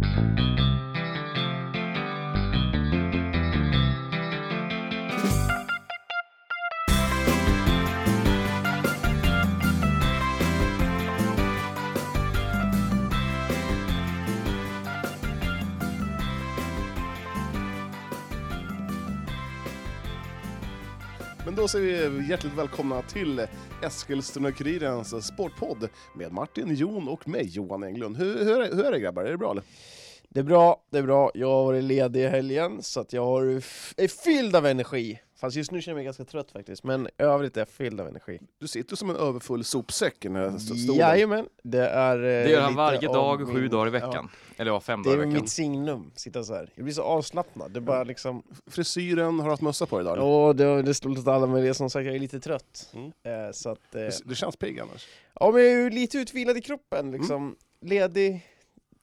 Men då säger vi hjärtligt välkomna till Eskilstuna-Kurirens sportpodd med Martin, Jon och mig, Johan Englund. Hur, hur, är, hur är det grabbar? Är det bra eller? Det är bra, det är bra. Jag har varit ledig i helgen, så att jag har är fylld av energi. Fast just nu känner jag mig ganska trött faktiskt, men i övrigt är jag fylld av energi. Du sitter som en överfull sopsäck i den här st- stolen. Jajamän, det är... eh, Det gör han varje dag, min- sju dagar i veckan. Eller ja, fem Det dagar i är veckan. mitt signum, sitta så här. Jag blir så avslappnad, det är bara liksom... Frisyren, har du haft mössa på idag? eller? Ja, det, det står lite alla, men det är som sagt, jag är lite trött. Mm. Eh, så att... Eh, Du, du känns pigg annars. ja, men jag är ju lite utvilad i kroppen Mm. liksom. Ledig,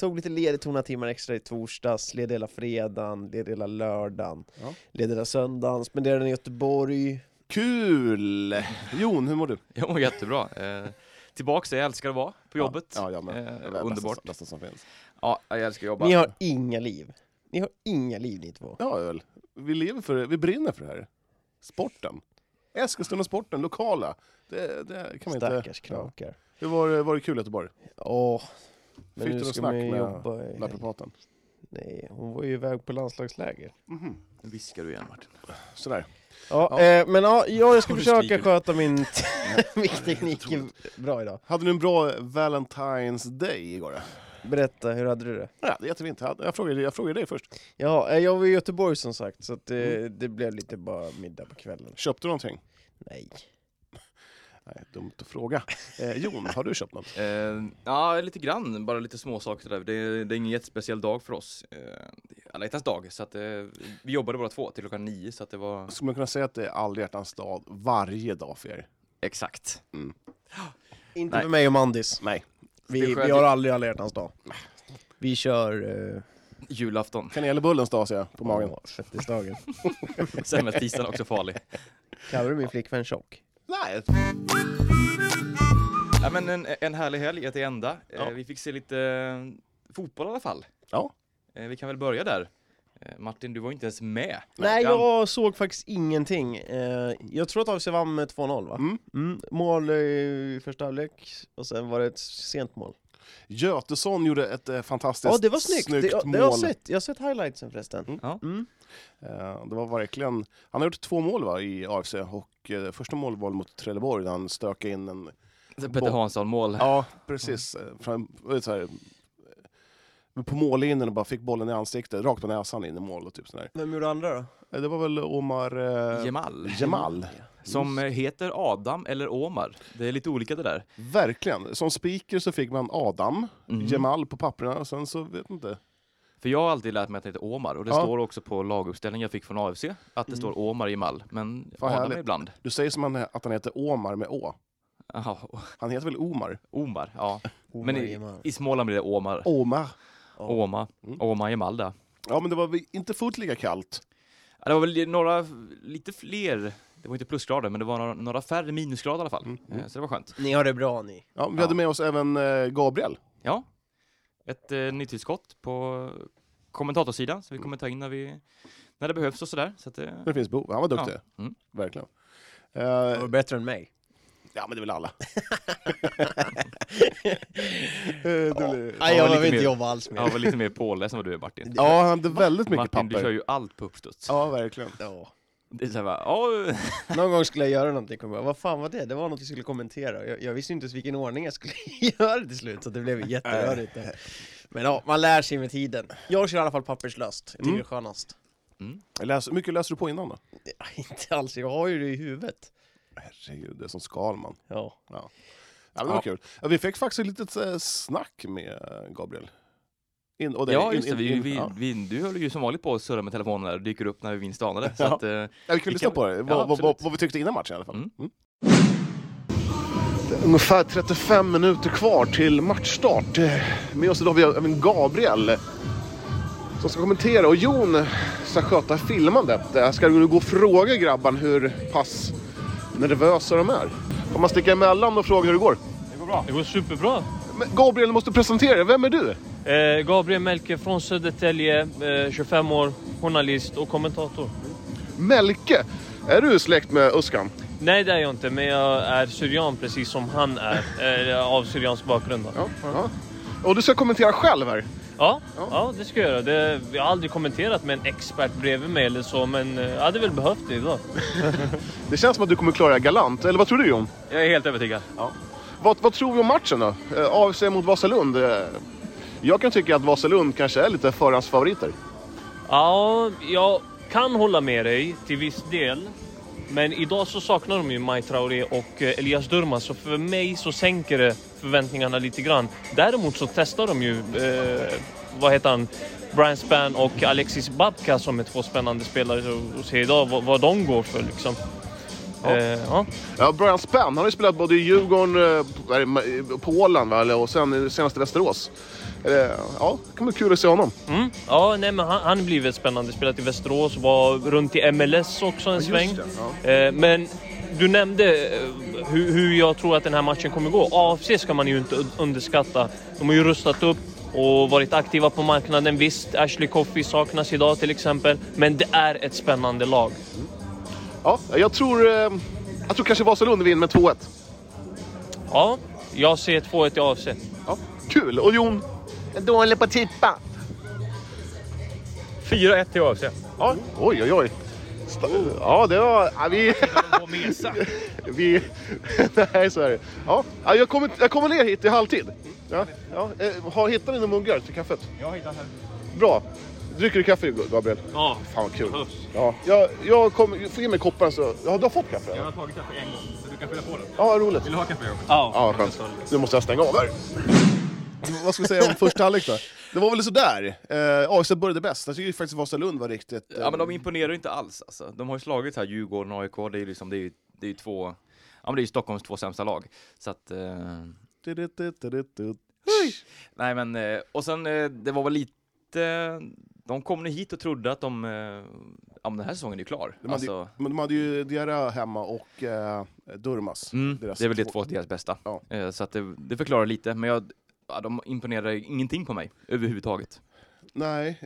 tog lite ledigt, tog några timmar extra i torsdags, ledig hela fredagen, ledig hela lördagen, Ja. ledig hela söndagen, spenderade den i Göteborg. Kul! Jon, hur mår du? Jag mår jättebra. Eh, tillbaks där jag älskar att vara på jobbet. Ja, jag med. Eh, Det är det underbart. Bästa, bästa som finns. Ja, jag älskar att jobba. Ni har inga liv. Ni har inga liv ni två. Ja, väl. Vi lever för det. Vi brinner för det här. Sporten. Eskilstuna-sporten, lokala. Det, det kan man inte... Stackars Ja. Hur var, det- var det kul i Göteborg? Åh. Men Fick nu du något ska snack med jobba i... Naprapaten? Nej, hon var ju iväg på landslagsläger. Mhm. Nu viskar du igen Martin. Sådär. Ja, Ja. Eh, men ja, ja, jag ska försöka sköta min min teknik bra idag. Hade du en bra Valentine's Day igår? Berätta, hur hade du det? Ja, det är jättefint. Jag frågade, jag frågade dig först. Ja, eh, jag var i Göteborg som sagt, så att det, Mm. det blev lite bara middag på kvällen. Köpte du någonting? Nej. Nej, dumt att fråga. Eh, Jon, har du köpt något? Eh, ja, lite grann, bara lite små saker där. Det, är- det är ingen jättespeciell dag för oss. Eh, det är alla hjärtans dag, så att eh, vi jobbade bara två till klockan nio, så att det var Skulle man kunna säga att det är alla hjärtans dag varje dag för er? exakt. Inte Nej. för mig och Mandis. Nej. Vi, vi har aldrig alla hjärtans dag. Vi kör uh, Julafton. Kanelbullens dag ser jag på magen. fettisdagen. Semmeltisdagen är också farlig. Kallar du min flickvän tjock? Nej. Ja, men en, en härlig helg, ett enda. Ja. Eh, vi fick se lite eh, fotboll i alla fall. Ja. Eh, vi kan väl börja där. Martin, du var inte ens med. Nej, Ja. jag såg faktiskt ingenting. Jag tror att AFC vann med 2-0 va? Mm. Mm. Mål i första halvlek, och sen var det ett sent mål. Götesson gjorde ett eh, fantastiskt Ja, det var snyggt. det, jag, mål. det har jag sett. Jag har sett highlightsen förresten. Mm. Ja. Mm. Eh, det var verkligen... Han har gjort två mål va, i AFC och eh, första mål var mot Trelleborg där han stökade in en... Peter Hansson-mål. Ja, precis. eh, Fram, vet, så här, på mållinjen och bara fick bollen i ansiktet, rakt på näsan in i mål och typ sådär. Vem gjorde andra då? Eh, Det var väl Omar... Eh, Jamal. Jamal. Som eh, heter Adam eller Omar. Det är lite olika det där. Verkligen. Som speaker så fick man Adam, Mhm. Jamal på papperna och sen så vet jag inte. För jag har alltid lärt mig att det heter Omar och det Ja. står också på laguppställningen jag fick från AFC att det Mm. står Omar Jamal. Men Fan, Adam härligt. ibland. Du säger som han, att han heter Omar med Å. Han heter väl Omar? Omar, ja. Omar Men i, i Småland blir det Omar. Omar. Ja. Oma. Mm. Oma Jamal där. Ja men det var väl inte fullt lika kallt. Ja, det var väl några, lite fler, det var inte plusgrader, men det var några, några färre minusgrader i alla fall. Mm. Eh, Så det var skönt. Ni har det bra ni. Ja, vi Ja. hade med oss även eh, Gabriel. Ja, ett eh, nytillskott på kommentatorsidan, så vi kommer ta in när, vi, när det behövs och sådär. Så att, eh, Det finns behov. Han var duktig. Ja. Mm. Verkligen. Det Eh, var bättre än mig. Ja men det är väl alla. Eh, det blir- Nej, jag lite behöver inte mer- jobba alls med jag var lite mer påläst än vad du är Martin. Ja, han hade väldigt mycket Martin, du papper. kör ju allt på uppstuds. Ja, verkligen. Ja. Det är så här, bara, "Ja, Någon gång skulle jag göra någonting, kommer jag. vad fan var det? Det var något vi skulle kommentera. Jag, jag visste inte ens vilken ordning jag skulle göra det till slut, så det blev jätterörigt. Men ja, man lär sig med tiden. Jag kör i alla fall papperslöst, jag tycker Mm. det är skönast. mm. Läs, mycket läser du på innan då? Ja, inte alls, jag har ju det i huvudet. Herregud, det är som Skalman. Ja. Ja, men det var Ja. kul. Ja, vi fick faktiskt ett litet eh, snack med eh, Gabriel. In, och dig. Ja, just det. in- Vi, in- vi, ja. vi, du höll ju som vanligt på att surra med telefonen där och dyker upp när vi vinner stanade. Så Ja. att, eh, Ja, vi kan Vi lyssna kan- på det, Ja, vad, vad, vad, vi tyckte innan matchen i alla fall. Mm. Mm. Det är Ungefär 35 minuter kvar till matchstart. Med oss idag har vi även Gabriel som ska kommentera och Jon ska sköta filmandet. Jag ska gå och fråga grabbarna hur pass nervösa de är. Får man sticka emellan och fråga hur det går? Det går superbra. Men Gabriel, du måste presentera dig. Vem är du? Eh, Gabriel Melke från Södertälje, eh, 25 år, journalist och kommentator. Melke, är du släkt med Uskan? Nej, det är jag inte, men jag är syrian precis som han är. Eh, av syriansk bakgrund. Ja. ja. Och du ska kommentera själv här. Ja, Ja. ja. det ska jag göra. Det, jag har aldrig kommenterat med en expert bredvid mig eller så, men eh, jag hade väl behövt det idag. Det känns som att du kommer klara det galant. Eller vad tror du Jon? Jag är helt övertygad. Vad, vad tror vi om matchen då? Eh, AFC mot Vasalund. Eh, Jag kan tycka att Vasalund kanske är lite förhandsfavoriter. Ja, jag kan hålla med dig till viss del. Men idag så saknar de ju Mai Traoré och Elias Durmaz, så för mig så sänker det förväntningarna lite grann. Däremot så testar de ju, eh, vad heter han, Brian Spann och Alexis Babka som är två spännande spelare och se idag vad, vad de går för liksom. Ja. Eh, ja. Ja, Brian Spann, han har ju spelat både i Djurgården, eh, det, på Åland va? Och sen senast i Västerås. Eh, Ja, det kan bli kul att se honom. Mm. Ja, nej, men han, han blir väl spännande. Spelat i Västerås, var runt i MLS också en sväng. Eh, men du nämnde eh, hur, hur jag tror att den här matchen kommer gå. AFC ska man ju inte un- underskatta. De har ju rustat upp och varit aktiva på marknaden. Visst, Ashley Coffey saknas idag till exempel. Men det är ett spännande lag. Ja, jag tror, eh, jag tror kanske Vasalund vinner med 2-1. Ja, jag ser 2-1 i AFC. Ja, kul! Och Jon? Är dålig på att tippa. 4-1 till AFC. Ja, oj, oj, oj. Sta- Ja, det var... Ja, vi... vi... Nej, så är det. Ja, ja, jag kommer, jag kommer ner hit i halvtid. Ja, ja. eh, Har, hittar ni några muggar till kaffet? Jag hittar här. Bra. Dricker du kaffe, Gabriel? Ja, Fan vad kul. Ja, jag, jag kommer... Får ge mig koppen så... Ja, du har fått kaffe? Jag eller? har tagit kaffe en gång, så du kan fylla på den. Ja, roligt. Vill du ha kaffe Jakob? Ja, Ja, skönt. Nu måste jag stänga av här. Vad ska vi säga om första halvlek då? Det var väl sådär. Eh, AFC började bäst. Jag tycker faktiskt Vasalund var riktigt... eh, Ja men de imponerar ju inte alls alltså. De har ju slagit här Djurgården och AIK, det är ju liksom, det är ju, det är ju två, ja men det är ju Stockholms två sämsta lag. Så att, eh, nej men, eh, och sen eh, det var väl lite, de kom ner hit och trodde att de, eh, ja men den här säsongen är ju klar. De hade, ju- Alltså, men de hade ju Diarra hemma och eh, Durmas. mm, det är väl det två- deras bästa. Ja. Eh, så att det, det förklarar lite, men jag, ja, de imponerar ingenting på mig överhuvudtaget. Nej,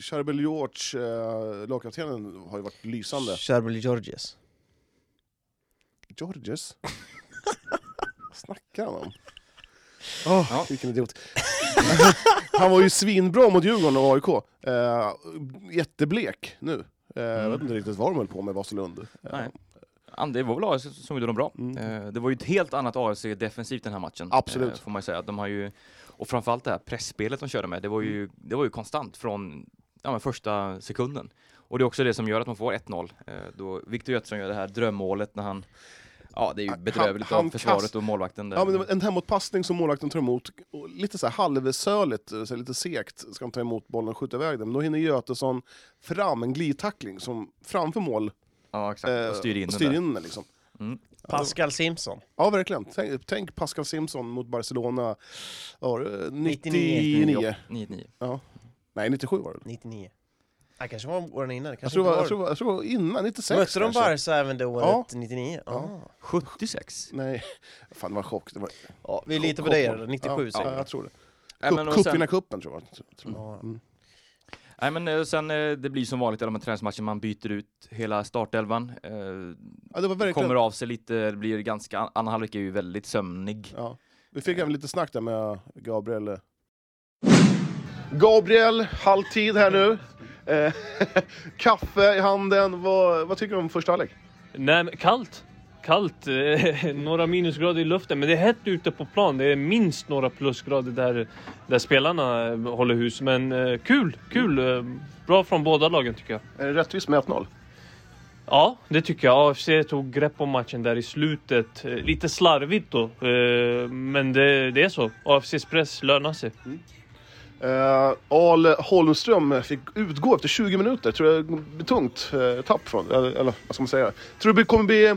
Charbel George, eh, lagkaptenen, har ju varit lysande. Charbel Georges. Georges? Vad snackar han om? Åh, Ja. vilken idiot. han var ju svinbra mot Djurgården och AIK. Eh, jätteblek nu. Eh, Jag vet inte riktigt vad de höll på med Vasalund. Eh, det var väl AFC som gjorde dem bra. Mm. Eh, det var ju ett helt annat AFC defensivt den här matchen. Absolut. Eh, får man ju säga. De har ju, och framförallt det här pressspelet de körde med, det var ju, Mm. det var ju konstant från ja, första sekunden. Och det är också det som gör att man får 1-0. Eh, då Victor Götzson gör det här drömmålet när han Ja, det är ju Han- bedrövligt han av försvaret kast- och målvakten. Där. Ja, men det var en hemåtpassning som målvakten tar emot, och lite så här halvsöligt, så här lite segt ska han ta emot bollen och skjuta iväg den. Men då hinner Götesson fram en glidtackling som framför mål ja, exakt. eh, och styr in och den styr in den. Liksom. Mm. Pascal Simpson. Ja, verkligen. Tänk, tänk Pascal Simpson mot Barcelona ja, eh, 99. 99. 9-9. Nej, 97 var det. 99. Det kanske var åren innan. Jag Kanske tror, jag, tror, jag tror det var innan, 96 Mötte de. Barca även det året, Ja. 99? Ja. Ja. 76. Nej, fan det var en chock. Det var, ja. Vi litar på dig, då. 97 ja, säger ja, jag tror det. Sen- Cupvinnarcupen tror jag. Tror jag. Ja. Mm. Nej men eh, sen eh, det blir som vanligt i de här träningsmatcherna, man byter ut hela startelvan. Eh, Ja, det var verkligen... kommer av sig lite, det blir ganska, andra halvlek är ju väldigt sömnig. Ja. Vi fick även lite snack där med Gabriel. Gabriel, halvtid här nu. Kaffe i handen. Vad, vad tycker du om första halvlek? Nej, men kallt. Kallt. eh, några minusgrader i luften. Men det är hett ute på plan. Det är minst några plusgrader där, där spelarna eh, håller hus. Men eh, kul, kul. Bra från båda lagen tycker jag. Är det rättvist med 1-0? Ja, det tycker jag. AFC tog grepp om matchen där i slutet. Lite slarvigt då. Men det, det är så. AFCs press lönar sig. Uh, Al Holmström fick utgå efter 20 minuter. Tror jag det blir tungt eh, tapp från, eller, eller vad ska man säga? Tror du det kommer bli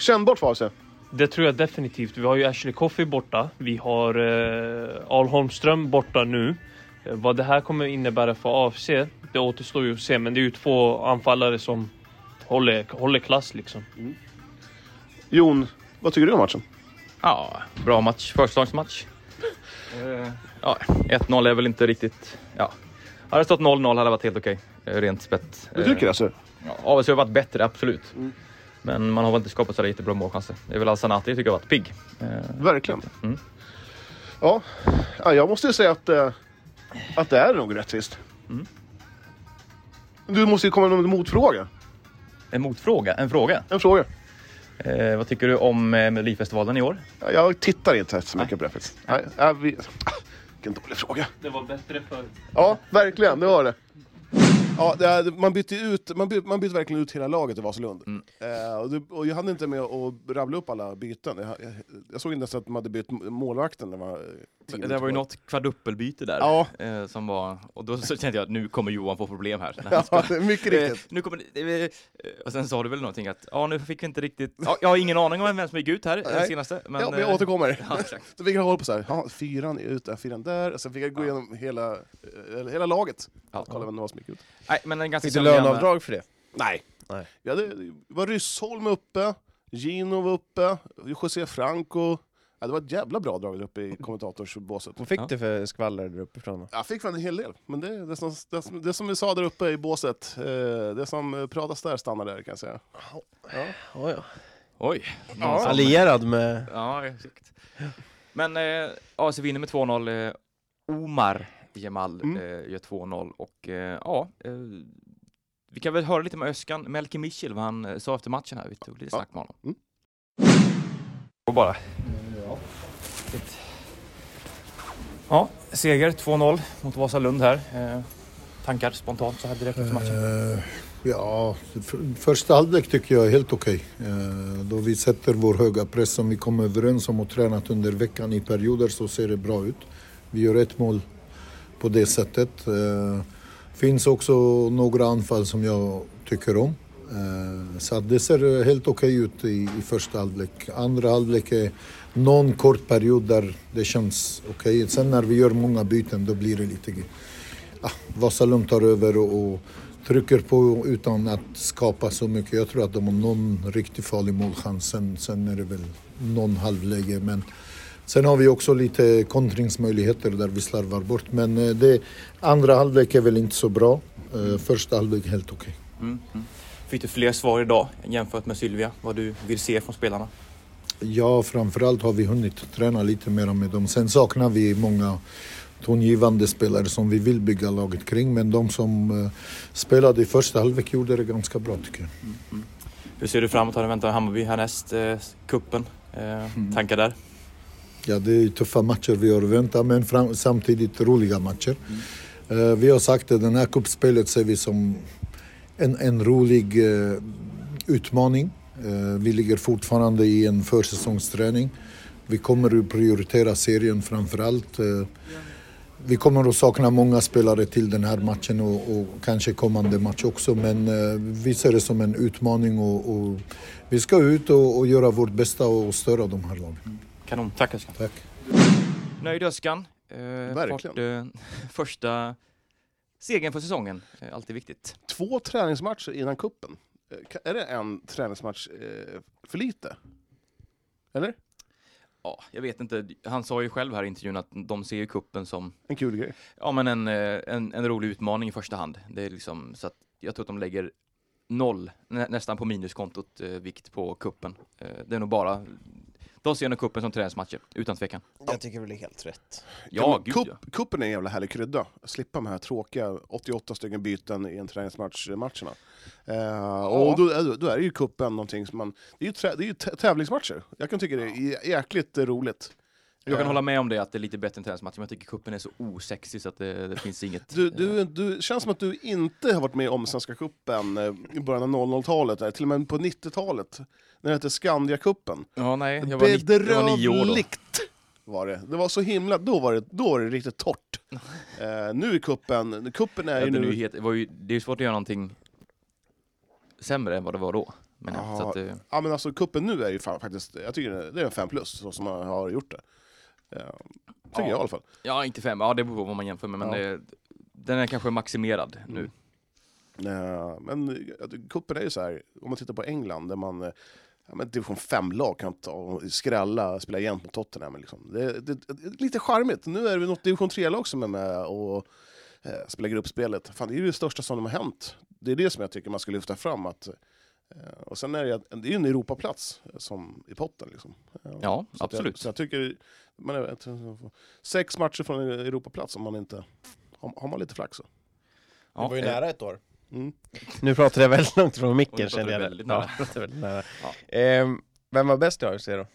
kännbart för AFC? Det tror jag definitivt. Vi har ju Ashley Coffey borta. Vi har eh, Al Holmström borta nu. Eh, vad det här kommer innebära för AFC, det återstår ju att se. Men det är ju två anfallare som håller, håller klass liksom. Jon, vad tycker du om matchen? Ja, bra match, förstagsmatch. Eh, ja, 1-0 är väl inte riktigt... Ja. Hade det stått 0-0 hade det varit helt okej. Eh, Rent spett. Du tycker alltså? Ja, AFC har varit bättre, absolut. Mm. Men man har väl inte skapat så jättebra målchanser. Det är väl Alsanati tycker jag har varit pigg. Eh, Verkligen. Mm. Ja. ja, jag måste ju säga att, eh, att det är nog rättvist. Mm. Du måste ju komma med en motfråga. En motfråga, en fråga. En fråga. Eh, vad tycker du om eh, Melodifestivalen i år? Ja, Jag tittar inte så mycket på det faktiskt. Nej, ja, vi... Vilken dålig fråga. Det var bättre för Ja, verkligen. Det var det. Ja, det man, bytte ut, man, bytte, man bytte verkligen ut hela laget i Vasalund. Mm. Eh, och, det, och jag hade inte med att rabbla upp alla byten. Jag, jag, jag såg inte ens att de hade bytt målvakten. Det var, eh, Det var ju något kvadruppelbyte där. Ja. Eh, som var, och då så kände jag att nu kommer Johan få problem här. Ja, det är mycket Eh, riktigt. nu kommer eh, och sen sa du väl någonting att ja, nu fick vi inte riktigt... Ja, jag har ingen aning om vem som gick ut här eh, Nej. senaste. Men, ja, men jag eh, återkommer. Ja, exakt. Så fick jag hålla på så här, ja, fyran är ute, fyran där, och sen fick jag gå igenom hela, eh, hela laget. Ja. Kolla vem det var som gick ut. Nej, men en ganska Fick du löneavdrag för det? Nej. Nej. Vi hade, det var Ryssholm uppe, Gino var uppe, José Franco. Ja, det var ett jävla bra drag där uppe i kommentatorsbåset. Vad fick Ja. du för skvaller där uppifrån? då? Jag fick fan en hel del, men det, det, som, det, som, det som vi sa där uppe i båset, eh, det som eh, pratas där stannar där kan jag säga. Ja. Oh, ja. Oj. Ja. Allierad med... Ja, exakt. Men eh, AIC vinner med 2-0. Eh, Omar Jamal Mm. eh, gör 2-0 och eh, ja, eh, vi kan väl höra lite med Öskan, Melke Michel, vad han eh, sa efter matchen här. Vi tog lite Ja. snack med honom. Mm. Och bara. Ja, seger 2-0 mot Vasalund här. Eh, tankar spontant så här direkt efter matchen? Eh, Ja, första halvlek tycker jag är helt okej. Eh, Då vi sätter vår höga press som vi kom överens om och tränat under veckan i perioder så ser det bra ut. Vi gör ett mål på det sättet. Det finns också några anfall som jag tycker om. Eh, så det ser helt okej ut i, i första halvlek. Andra halvlek är någon kort period där det känns okej. Sen när vi gör många byten då blir det lite ah, Vasalund tar över och, och trycker på utan att skapa så mycket. Jag tror att de har någon riktigt farlig målchans. Sen, sen är det väl någon halvläge. Men sen har vi också lite kontringsmöjligheter där vi slarvar bort. Men eh, det, andra halvlek är väl inte så bra. Eh, Första halvlek helt okej. Mm, mm. Fick du fler svar idag jämfört med Sylvia? Vad du vill se från spelarna? Ja, framförallt har vi hunnit träna lite mer med dem. Sen saknar vi många tongivande spelare som vi vill bygga laget kring. Men de som eh, spelade i första halvlek gjorde det ganska bra tycker jag. Hur ser du framåt? Har du väntat Hammarby härnäst? Eh, kuppen? Eh, Tankar där? Ja, det är tuffa matcher vi har att vänta, men fram, samtidigt roliga matcher. Eh, vi har sagt att det här kuppspelet ser vi som en, en rolig uh, utmaning. Uh, vi ligger fortfarande i en försäsongsträning. Vi kommer att prioritera serien framför allt. Eh, vi kommer att sakna många spelare till den här matchen och, och kanske kommande match också, men vi ser det som en utmaning och, och vi ska ut och, och göra vårt bästa och störa de här lagen. Kanon, tack Öskan. Tack. Nöjd Öskan. Eh, Verkligen. fått, eh, första segern för säsongen. Eh, alltid viktigt. Två träningsmatcher innan kuppen. Eh, Är det en träningsmatch eh, för lite? Eller? Ja, jag vet inte. Han sa ju själv här i intervjun att de ser ju kuppen som En kul grej. ja, men en, eh, en, en rolig utmaning i första hand. Det är liksom, så att jag tror att de lägger noll, nä, nästan på minuskontot, eh, vikt på kuppen. Eh, det är nog bara, de ser nog kuppen som träningsmatcher, utan tvekan. Jag tycker väl det är helt rätt. Ja, men gud kupp, ja. Kuppen är en jävla härlig krydda. Slippa de här tråkiga 88 stycken byten i en träningsmatch-matcherna. Eh, och då, är- då är det ju kuppen någonting som man... Det är ju, trä, det är ju tä- tävlingsmatcher. Jag kan tycka det är jä- jäkligt eh, roligt. Jag kan Eh, hålla med om det, att det är lite bättre än träningsmatcher, men jag tycker kuppen är så osexig så att det, det finns inget. Du, du, du känns som att du inte har varit med om Svenska cupen eh, i början av 00-talet, där, till och med på 90-talet, när det hette Skandia-cupen. Ja, nej, jag var, nitt, jag var nio år då. Var det. Det var så himla... Då var det, då var det riktigt torrt. Eh, nu är kuppen... Kuppen är ju nu... det, var ju, det är ju svårt att göra någonting sämre än vad det var då. Men, ja, så att, eh, Ja men alltså kuppen nu är ju fan, faktiskt, jag tycker det- är en 5 plus så som man har gjort det. Eh, tycker Ja. jag i alla fall. ja, inte fem, ja det beror på vad man jämför med, men Ja. det, den är kanske maximerad nu. Mm. Eh, men eh, kuppen är ju så här, om man tittar på England där man... eh, ja, men division 5-lag kan ta och skrälla, spela jämnt mot Tottenham. Liksom. Det, det, det är lite charmigt. Nu är det något division 3-lag som är med och eh, spelar gruppspelet. Fan, det är ju det största som har hänt. Det är det som jag tycker man ska lyfta fram. Att, eh, och sen är det, det är ju en Europaplats eh, som, i potten. Liksom. Eh, Ja, så absolut. Jag, så jag tycker, man är, sex matcher från en Europaplats om man inte... Har, har man lite flax så. Ja, det var ju eh, nära ett år. Mm. Nu pratade jag väldigt långt från micken kände jag. väldigt Ja, nära. pratade väldigt nära. Ja. Ehm, vem var bäst i AFC då?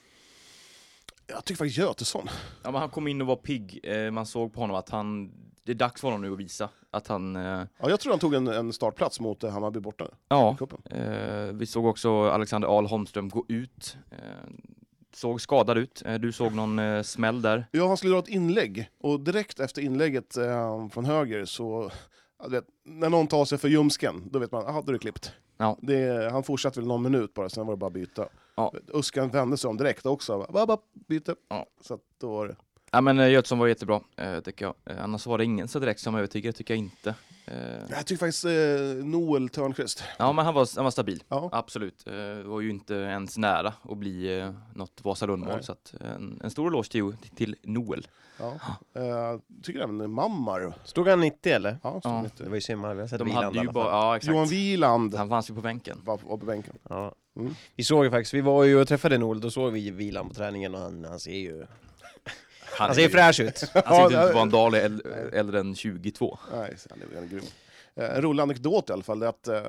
Jag tycker faktiskt Götesson. Ja, men han kom in och var pigg. Eh, man såg på honom att han, det är dags för honom nu att visa att han, eh, Ja, jag tror han tog en, en startplats mot eh, Hammarby borta ja. Eh, vi såg också Alexander Ahl Holmström gå ut. Eh, såg skadad ut. Eh, du såg någon eh, smäll där. Ja, han skulle dra ett inlägg och direkt efter inlägget eh, från höger så... vet, när någon tar sig för ljumsken, då vet man, aha, då är det klippt. Ja. Det, han fortsatte väl någon minut bara, sen var det bara byta. Ja. Uskan vände sig om direkt också. Bara, bara, byte. Ja. Så att då var det... Ja men eh, Götsson var jättebra, eh, tycker jag. Eh, annars var det ingen så direkt som övertygade, tycker jag inte. Eh, Jag tycker faktiskt eh, Noel Törnqvist. ja men han var, han var stabil. Ja. Absolut. Eh, var ju inte ens nära att bli eh, något Vasalundmål. Så att, en, en stor eloge till, till Noel. Ja. Eh, tycker även Mammar. Stod han 90 eller? Ja, stod Ja. lite. Det var ju synd, man hade velat sett De Wieland hade ju bara, ja exakt. Johan Wieland Han fanns ju på bänken. var, var på bänken. Ja. Mm. Vi såg ju faktiskt, vi var ju och träffade Noel, då såg vi Wieland på träningen och han, han ser ju... Han, ser fräsch ut. Han ser ut att vara en dag äldre, än 22. Nej, han är, han är grym. Eh, En rolig anekdot i alla fall, det är att eh,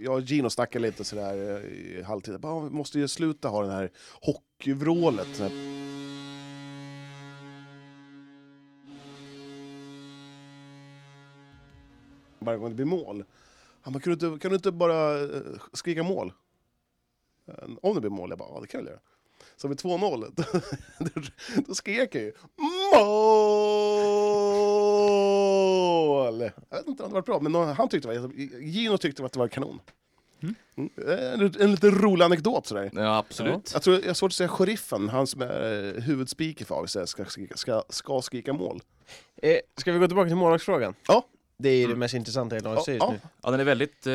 jag och Gino snackade lite sådär eh, i halvtid. Bara, vi måste ju sluta ha den här hockeyvrålet. här- Varje gång det blir mål. Han bara, kan du inte, kan du inte bara eh, skrika mål? Eh, Om det blir mål? Jag bara, ja det kan jag göra. Så vid 2-0, då, då skrek jag ju mål! Jag vet inte om det var bra, men nå- han tyckte det var, Gino tyckte att det var kanon. Mm. En, en lite rolig anekdot sådär. Ja absolut. Jag tror jag har svårt att säga sheriffen, han som är eh, huvudspiker för AFC, ska skrika, ska, ska skrika mål. Eh, ska vi gå tillbaka till målvaktsfrågan? Ja. Det är ju det mest intressanta i AFC Ja, just nu. Ja den är väldigt, eh,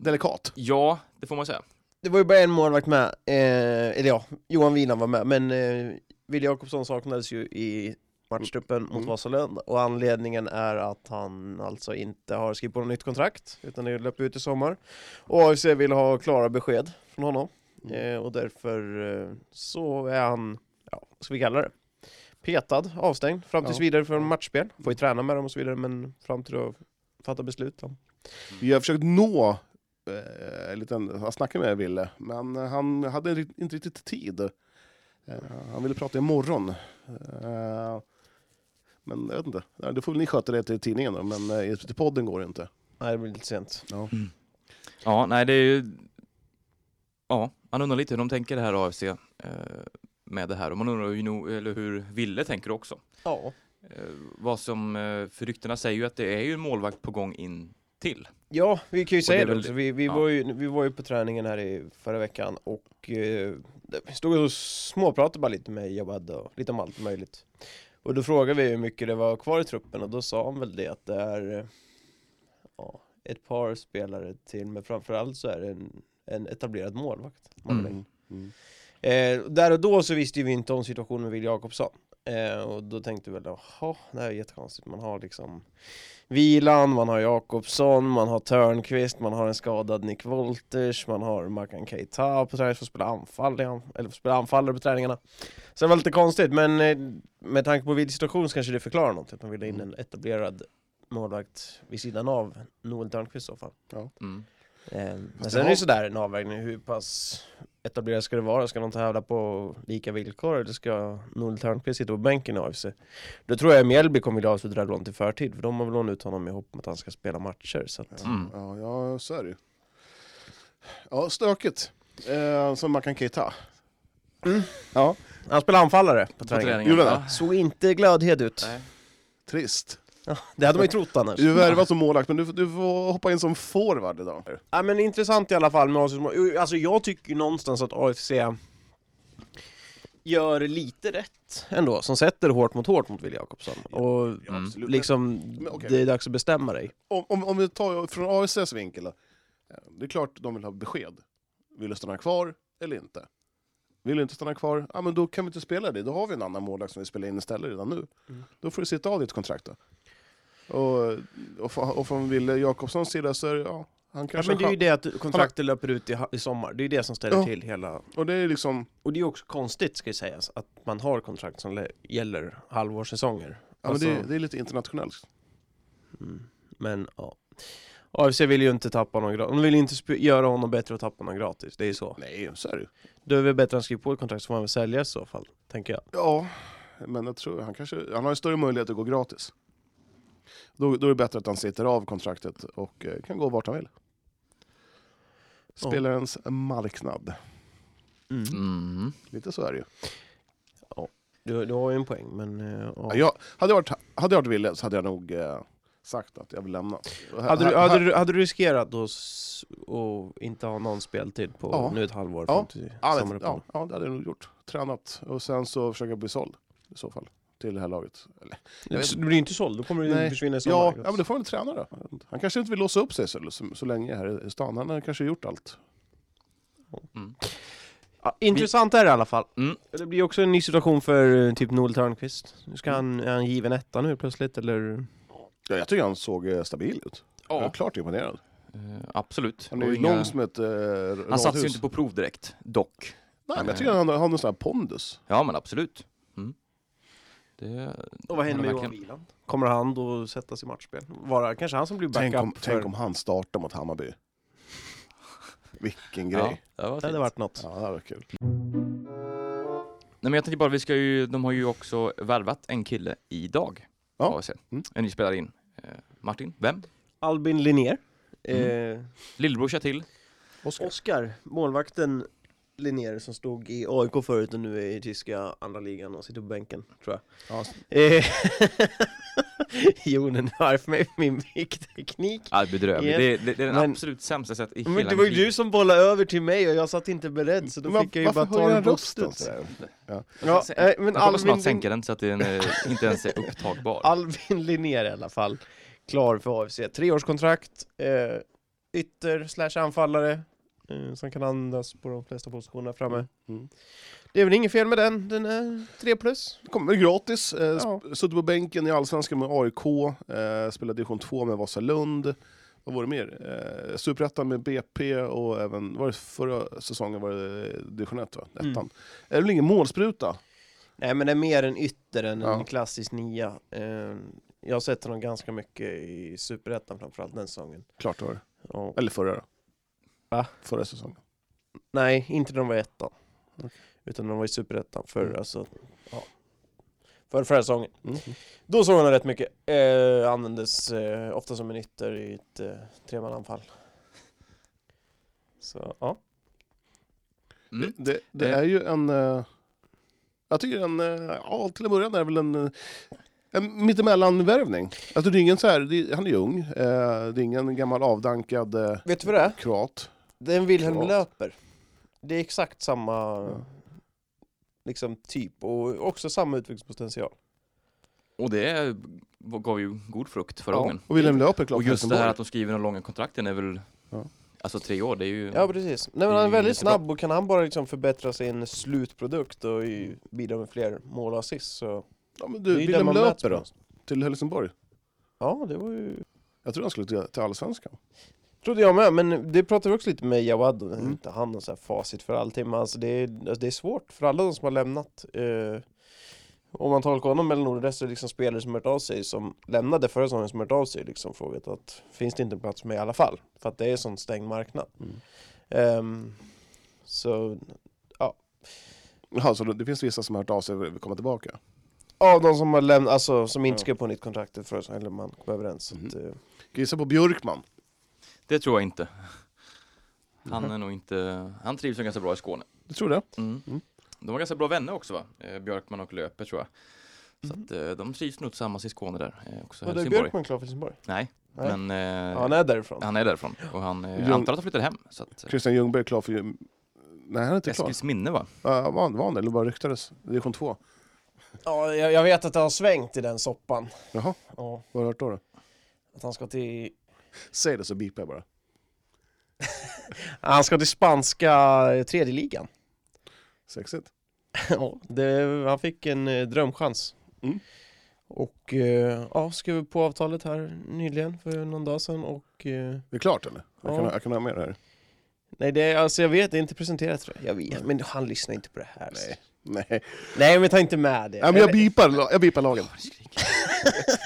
Delikat. ja det får man säga. Det var ju bara en målvakt med, eh, eller ja, Johan Wieland var med, men eh, Wille Jakobsson saknades ju i matchtruppen mot Mm. Vasalund och anledningen är att han alltså inte har skrivit på något nytt kontrakt utan det löper ut i sommar. Och AFC vill ha klara besked från honom Mm. eh, och därför eh, så är han, ja, vad ska vi kalla det? Petad, avstängd, fram tills Ja. vidare för matchspel. Får ju träna med dem och så vidare men fram till att fatta beslut. Vi har försökt nå eh, en liten, han snackade med Ville, men han hade inte riktigt tid. Eh, han ville prata imorgon. Eh, men jag vet inte, det får väl ni sköta det till tidningen då, men eh, till podden går det inte. Nej, det blir lite sent. Ja. Ja nej det är ju, ja man undrar lite hur de tänker det här AFC eh, med det här och man undrar ju nog, eller hur Ville tänker också. Ja. Eh, vad som, eh, för ryktena säger ju att det är ju en målvakt på gång in till. Ja, vi kan ju säga det också. Vi, vi, ja. var ju, vi var ju på träningen här i förra veckan och eh, stod och småpratade bara lite med Jawad och lite om allt möjligt. Och då frågade vi hur mycket det var kvar i truppen och då sa han väl det att det är ja, ett par spelare till men framförallt så är det en, en etablerad målvakt. Mm. Mm. Eh, där och då så visste vi inte om situationen med Will Jakobsson. Eh, och då tänkte vi väl, jaha, det här är jättekonstigt. Man har liksom Vilan, man har Jakobsson, man har Törnqvist, man har en skadad Nick Wolters, man har Makan Keita på träning för att spela anfall, eller för att spela anfallare på träningarna. Så det var lite konstigt, men eh, med tanke på Wills situation så kanske det förklarar något, att man vill ha in en etablerad målvakt vid sidan av Noel Törnqvist i så fall. Mm. Eh, men sen är det ju sådär en avvägning, hur pass etablerad ska det vara? Ska de tävla på lika villkor eller ska Noel Törnqvist sitta på bänken i AFC? Då tror jag Mjällby kommer vilja avsluta det här lånet i förtid, för de har väl lånat ut honom i hopp om att han ska spela matcher. Så att, Mm. Ja, ja, så är det ju. Ja, stökigt. Eh, som man kan Keita. Ja, Han spelar anfallare på På träningen. träningen. Ja. Såg inte glödhed ut. Nej. trist. Det hade man ju trott annars. Du är värvad som målvakt, men du, du får hoppa in som forward idag. Ja men intressant i alla fall med AFC. Alltså jag tycker någonstans att AFC gör lite rätt ändå, som sätter hårt mot hårt mot Wille Jakobsson. Och Mm. absolut. liksom, Men okej. det är dags att bestämma dig. Om, om, om vi tar från AFCs vinkel då. Det är klart de vill ha besked. Vill du stanna kvar? eller inte? Vill du inte stanna kvar? Ja, men då kan vi inte spela det. Då har vi en annan målvakt som vi spelar in istället redan nu. Mm. Då får du sitta av ditt kontrakt då. Och, och, och från Wille Jakobssons sida så är det, ja, han Ja, kanske... men det är ju det att kontraktet löper ut i, i sommar, det är det som ställer Ja. till hela... och det är liksom... Och det är också konstigt ska sägas, att man har kontrakt som le- gäller halvårssäsonger. Ja, Alltså- men det, det är lite internationellt. Mm. Men ja. AFC vill ju inte tappa någon gratis, de vill ju inte göra honom bättre och tappa någon gratis, det är ju så. Nej, så är det ju. Då är det väl bättre att han skriver på ett kontrakt så får han väl sälja i så fall, tänker jag. Ja, men jag tror han kanske... Han har ju större möjlighet att gå gratis. Då, då är det bättre att han sitter av kontraktet och eh, kan gå vart han vill. Spelarens marknad. Mm. Lite så är det ju. Du, du har ju en poäng, men... eh, ja. Ja, jag, hade, jag varit, hade jag varit Wille så hade jag nog eh, sagt att jag vill lämna. Här- Hade du, här- hade, du, hade du riskerat att inte ha någon speltid på Ja. nu ett halvår Ja. ja, ja, ja, det hade jag nog gjort. Tränat och sen så försöka bli såld i så fall. Till det här laget. Eller, Du blir inte såld, då kommer du Nej. försvinna i sommar. ja, ja, men det får väl träna då. Han kanske inte vill låsa upp sig så, så, så länge här i stan. Han har kanske gjort allt. Mm. Ja, intressant är det i alla fall. Mm. Det blir också en ny situation för eh, typ Noel Törnqvist. Nu ska han, är han given etta nu plötsligt, eller? Ja, jag tycker han såg eh, stabil ut. Jag är Ja, klart imponerad. eh, absolut. Han är ju inga- lång som ett eh, Han satsar ju inte på prov direkt, dock. Nej, men jag tycker han har, har någon sån här pondus. Ja men absolut. Det, Och vad händer med Johan. Wieland? Kommer han då sättas i matchspel? Vara kanske han som blir backup Tänk om, för... tänk om han startar mot Hammarby. Vilken grej. ja, det var Det hade varit något. Ja, det hade varit kul. Nej men jag tänkte bara, vi ska ju, de har ju också värvat en kille idag. Ja. Mm. En ny spelare in. Eh, Martin, vem? Albin Linnér. Mm. Eh, Lillebrorsa till? Oskar. Oskar, målvakten Linnér som stod i AIK förut och nu är i tyska andra ligan och sitter på bänken, tror jag. Ja, Jonen för mig för min mickteknik. Ja, bedrövlig. Ja. Det, det, det är den Men- absolut sämsta sätt i Men hela det var ju du som bollade över till mig och jag satt inte beredd så då Men fick jag ju bara ta höjer en han rösten bostut. sådär? Ja, Så- eh, men Jag kommer snart sänka den så att den eh, inte ens är upptagbar. Albin Linnér i alla fall, klar för AFC. Treårskontrakt, eh, ytter slash anfallare, eh, som kan användas på de flesta positionerna framme. Mm. Det är väl inget fel med den, den är 3 plus. Det kommer gratis. Eh, Ja. Suttit på bänken i Allsvenskan med AIK. Eh, spelade division 2 med Vasalund. Vad var det mer? Eh, Superettan med BP och även var det förra säsongen var det division 1 va? Ettan. Mm. Det är väl ingen målspruta? Nej men det är mer en ytter än en Ja. klassisk nia. Eh, jag har sett honom ganska mycket i Superettan framförallt den säsongen. Klart det var det. Ja. Eller förra då. Va? Förra säsongen. Nej, inte när de var ettan. Okej. Utan när de var i Superettan för Mm. alltså, ja. För förra säsongen. Mm. Då såg han rätt mycket. Eh, användes eh, ofta som en ytter i ett eh, tremananfall. Så ja. Mm. Det, det, det Eh. är ju en... Eh, jag tycker en... Eh, ja, till en början är det väl en... eh, En mittemellan-värvning. Alltså det är ingen så här, det, han är ung, eh, det är ingen gammal avdankad eh, Vet du vad det är? kroat. Det är en Wilhelm. Löper. Det är exakt samma Ja. liksom typ och också samma utvecklingspotential. Och det gav ju god frukt förra Ja. gången. Och Wilhelm Löper klart Och just det här att de skriver de långa kontrakten är väl, Ja. alltså tre år, det är ju... Ja precis. Nej men han är väldigt snabb och kan han bara liksom förbättra sin slutprodukt och bidra med fler mål och assist så... Ja, men det du, Wilhelm Löper då? Till Helsingborg? Ja det var ju... Jag tror han skulle till, till Allsvenskan. Trodde jag med, men det pratade vi också lite med Jawad, och Mm. inte han har så här facit för allting, men alltså det, är, alltså det är svårt för alla de som har lämnat. Eh, om man tolkar honom mellan ord och resten, liksom spelare som hört av sig, som lämnade förra säsongen som hört av sig, liksom frågat att finns det inte en plats med i alla fall? För att det är en sån stängd marknad. Mm. Ehm, så Jaha, så det finns vissa som har hört av sig och vill komma tillbaka? av de som har lämnat, alltså som inte Ja. skrev på nytt kontrakt förra säsongen, eller man kom överens. Så att, eh, Gissa på Björkman. Det tror jag inte. Han är nog inte, han trivs nog ganska bra i Skåne. Du tror det? Mm. Mm. De var ganska bra vänner också va? Eh, Björkman och Löper tror jag. Så Mhm. att eh, de trivs nog tillsammans i Skåne där. Eh, också var det Helsingborg. Björkman klar för Helsingborg? Nej, Nej. men eh, han är därifrån. han är därifrån. Och han, eh, Ljung- antar att han flyttar hem. Så att, eh, Christian Ljungberg är klar för... Nej, han är inte klar. Eskils minne va? Ja, var, han- var han det? Eller bara ryktades? Division 2? Ja, jag, jag vet att det har svängt i den soppan. Jaha, Ja, vad har du hört då? då? att han ska till Säg det så beepar jag bara. Han ska till spanska eh, tredje ligan. Sexigt. Ja, det, han fick en eh, drömchans. Mm. Och eh, ja, skrev på avtalet här nyligen för någon dag sedan och eh, Det är klart eller? Jag, Ja. kan, jag kan ha med det här. Nej, det är, alltså jag vet, det är inte presenterat tror jag. Jag vet, men han lyssnar inte på det här. Nej. Nej, Nej men ta inte med det. ja, men jag la- jag bipar lagen.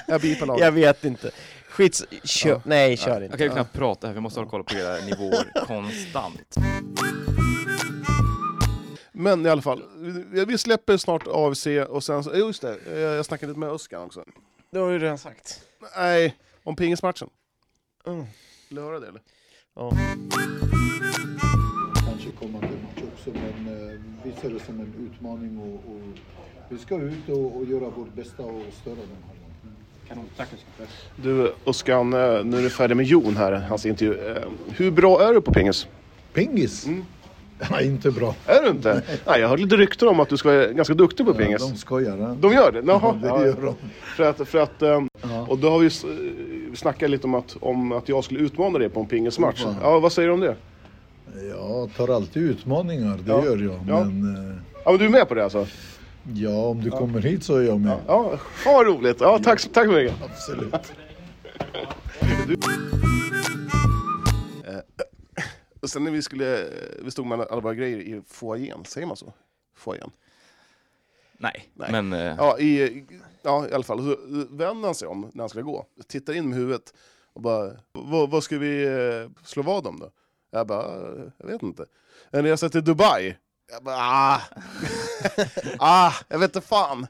Jag bipar lagen. jag vet inte. Skits... Kör, Ja. Nej, kör inte. Jag kan ju knappt prata här, vi måste hålla koll på era nivåer konstant. Men i alla fall, vi- släpper snart AFC och sen så, just det, jag snackade lite med Öskan också. Det har du redan sagt. Nej, om pingismatchen. Mm. Vill du höra det eller? Ja. Kanske kommande match också, men eh, vi ser det som en utmaning och, och vi ska ut och, och göra vårt bästa och störa dem här. Du Öskan, eh, nu är du färdig med Jon här, hans intervju. Eh, Hur bra är du på pingis? Pingis? Mm. Nej, inte bra. Är du inte? Nej, jag hörde lite rykten om att du ska vara ganska duktig på Ja, pingis. de skojar. Ja. De gör det? Jaha. det Ja, gör de. För att, för att, eh, Ja. och då har vi snackat lite om att, om att jag skulle utmana dig på en pingismatch. Ja. Ja, vad säger du om det? Jag tar alltid utmaningar, det Ja. gör jag. Ja. Men Ja, men du är med på det alltså? Ja, om du kommer hit så är jag med. Ja, ja vad roligt. Ja, tack, så- tack så mycket. Absolut. Och sen när vi skulle, vi stod med alla våra grejer i foajén, säger man så? Foajén? Nej, Nej. men eh, Ja, i, ja, i alla fall. Så vänder han sig om när han ska gå. Tittar in med huvudet och bara, vad, vad ska vi eh, slå vad om då? Jag bara, "Eh, jag vet inte. En resa till Dubai? Jag bara, ah, ah jag vet inte fan.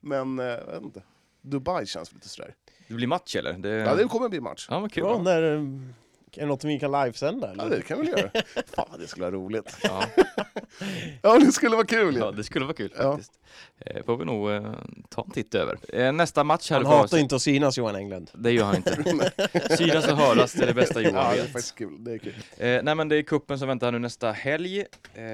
Men, eh, jag vet inte. Dubai känns lite sådär. det blir match eller? Det... Ja, det kommer bli match. Ja, vad kul. Ja, när, eh, är det något vi kan livesända Ja, eller? det kan vi göra. Fan, det skulle vara roligt. Ja. Ja, det skulle vara kul ja, det skulle vara kul Ja. faktiskt. Eh, får vi nog eh, ta en titt över. Eh, nästa match här Han för oss. hatar inte att synas Johan Englund. Det gör han inte. Synas och höras, det är det bästa Johan Ja, det är faktiskt kul. Det är kul. Eh, nej men det är kuppen som väntar nu nästa helg. Eh, det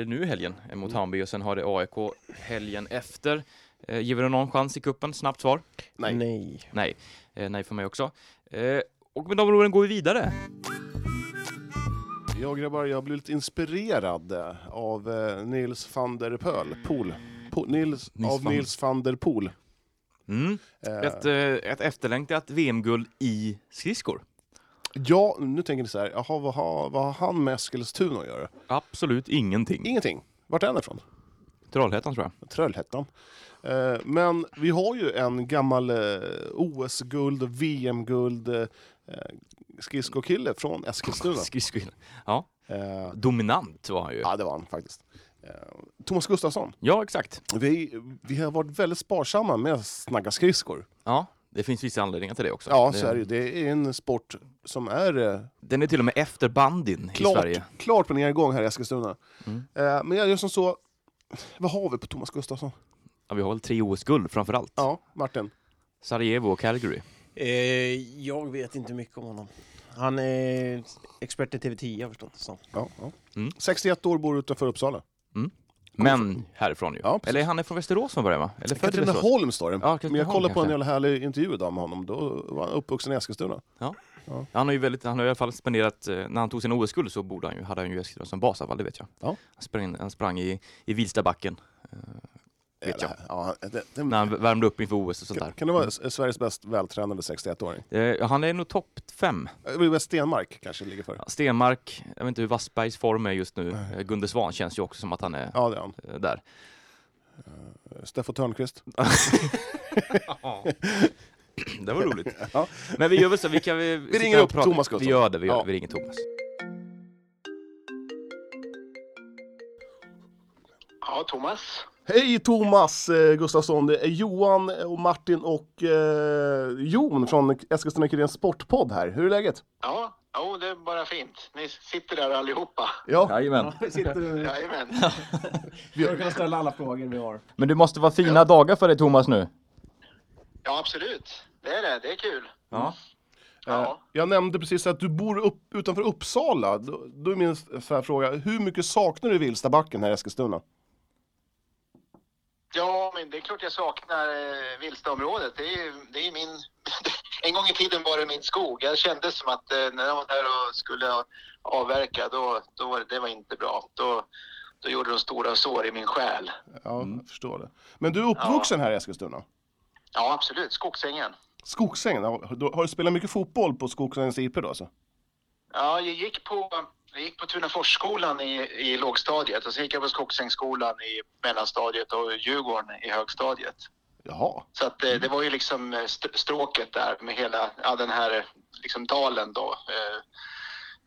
är nu helgen eh, mot Hammarby och sen har det AIK helgen efter. Eh, ger vi det någon chans i kuppen? Snabbt svar? Nej. Nej. Nej. Eh, nej för mig också. Eh, och med de orden går vi vidare. Jag grabbar, jag blev lite inspirerad av eh, Nils van der Pöl, Poel. Po, Nils, Nils av van- Nils van der Poel. Mm. Eh, Ett, eh, ett efterlängtat VM-guld i skridskor. ja, nu tänker ni så här, jaha, vad har, vad har han med Eskilstuna att göra? Absolut ingenting. Ingenting. Vart är han ifrån? Trollhättan tror jag. Trollhättan. Eh, men vi har ju en gammal eh, OS-guld och VM-guld eh, skridskokille från Eskilstuna. Skridskor. Ja. Eh, Dominant var han ju. ja, det var han faktiskt. Eh, Thomas Gustafsson. Ja, exakt. Vi, vi har varit väldigt sparsamma med att snagga skridskor. Ja, det finns vissa anledningar till det också. Ja, det, så är det. Det är en sport som är eh, Den är till och med efter bandin i klart, Sverige. klart på nedgång här i Eskilstuna. Mm. Eh, men jag gör som så, vad har vi på Thomas Gustafsson? Ja, vi har väl tre OS-guld framför allt. Ja, Martin. Sarajevo och Calgary. Eh, jag vet inte mycket om honom. Han är expert i TV10 har jag förstått det som. Ja, ja. Mm. 61 år, bor utanför Uppsala. Men härifrån ju. Ja, precis. Eller är han är från Västerås från början va? Eller född? Katrineholm står det. Ja, men jag kollade på en jävla härlig intervju idag med honom. Då var han uppvuxen i Eskilstuna. Han har ju väldigt, han har i alla fall spenderat, eh, när han tog sin OS-guld så borde han ju, hade han ju Eskilstuna som bas det vet jag. Ja. Han sprang, han sprang i, i Vilstabacken Vet jag. Ja, det, det, när han värmde upp inför OS och sånt kan, där. kan det vara Sveriges bäst vältränade 61-åring? Eh, han är nog topp fem. Väl Stenmark kanske ligger för. Ja, Stenmark, jag vet inte hur Wassbergs form är just nu. Eh, Gunde Svan känns ju också som att han är Ja, det är han. eh, där. Steffo Törnqvist. det var roligt. Ja. Men vi gör väl så, vi kan... Vi, sitta ringer upp prata. Thomas Vi Gustafsson. gör det, vi, gör, Ja. vi ringer Thomas. Ja, Thomas. Hej Thomas eh, Gustafsson, det är Johan och Martin och eh, Jon från Eskilstuna-Kurirens Sportpodd här. Hur är läget? Ja, jo, det är bara fint. Ni sitter där allihopa. Ja, Jajamän. Vi sitter Jajamän. vi, kan ställa alla frågor vi har. Men det måste vara fina dagar för dig Thomas nu. Ja, absolut. Det är det. Det är kul. Ja. eh, Ja. jag nämnde precis att du bor upp, utanför Uppsala. Då, då är min så här fråga, hur mycket saknar du Vilstabacken här i Eskilstuna? Ja, men det är klart jag saknar eh, Vilstaområdet. Det är det är min... en gång i tiden var det min skog. Jag kände som att eh, när jag var där och skulle avverka, då, då var det, det var inte bra. Då, då gjorde de stora sår i min själ. Ja, jag förstår det. Men du är uppvuxen här i Eskilstuna? Ja, absolut. Skogsängen. Skogsängen, har har du spelat mycket fotboll på Skogsängens IP då alltså? Ja, jag gick på, jag gick på Tunaforsskolan i, i lågstadiet och sen gick jag på Skogsängsskolan i mellanstadiet och Djurgården i högstadiet. Jaha. Så att eh, det var ju liksom eh, st- stråket där med hela ja, den här liksom dalen då. Eh,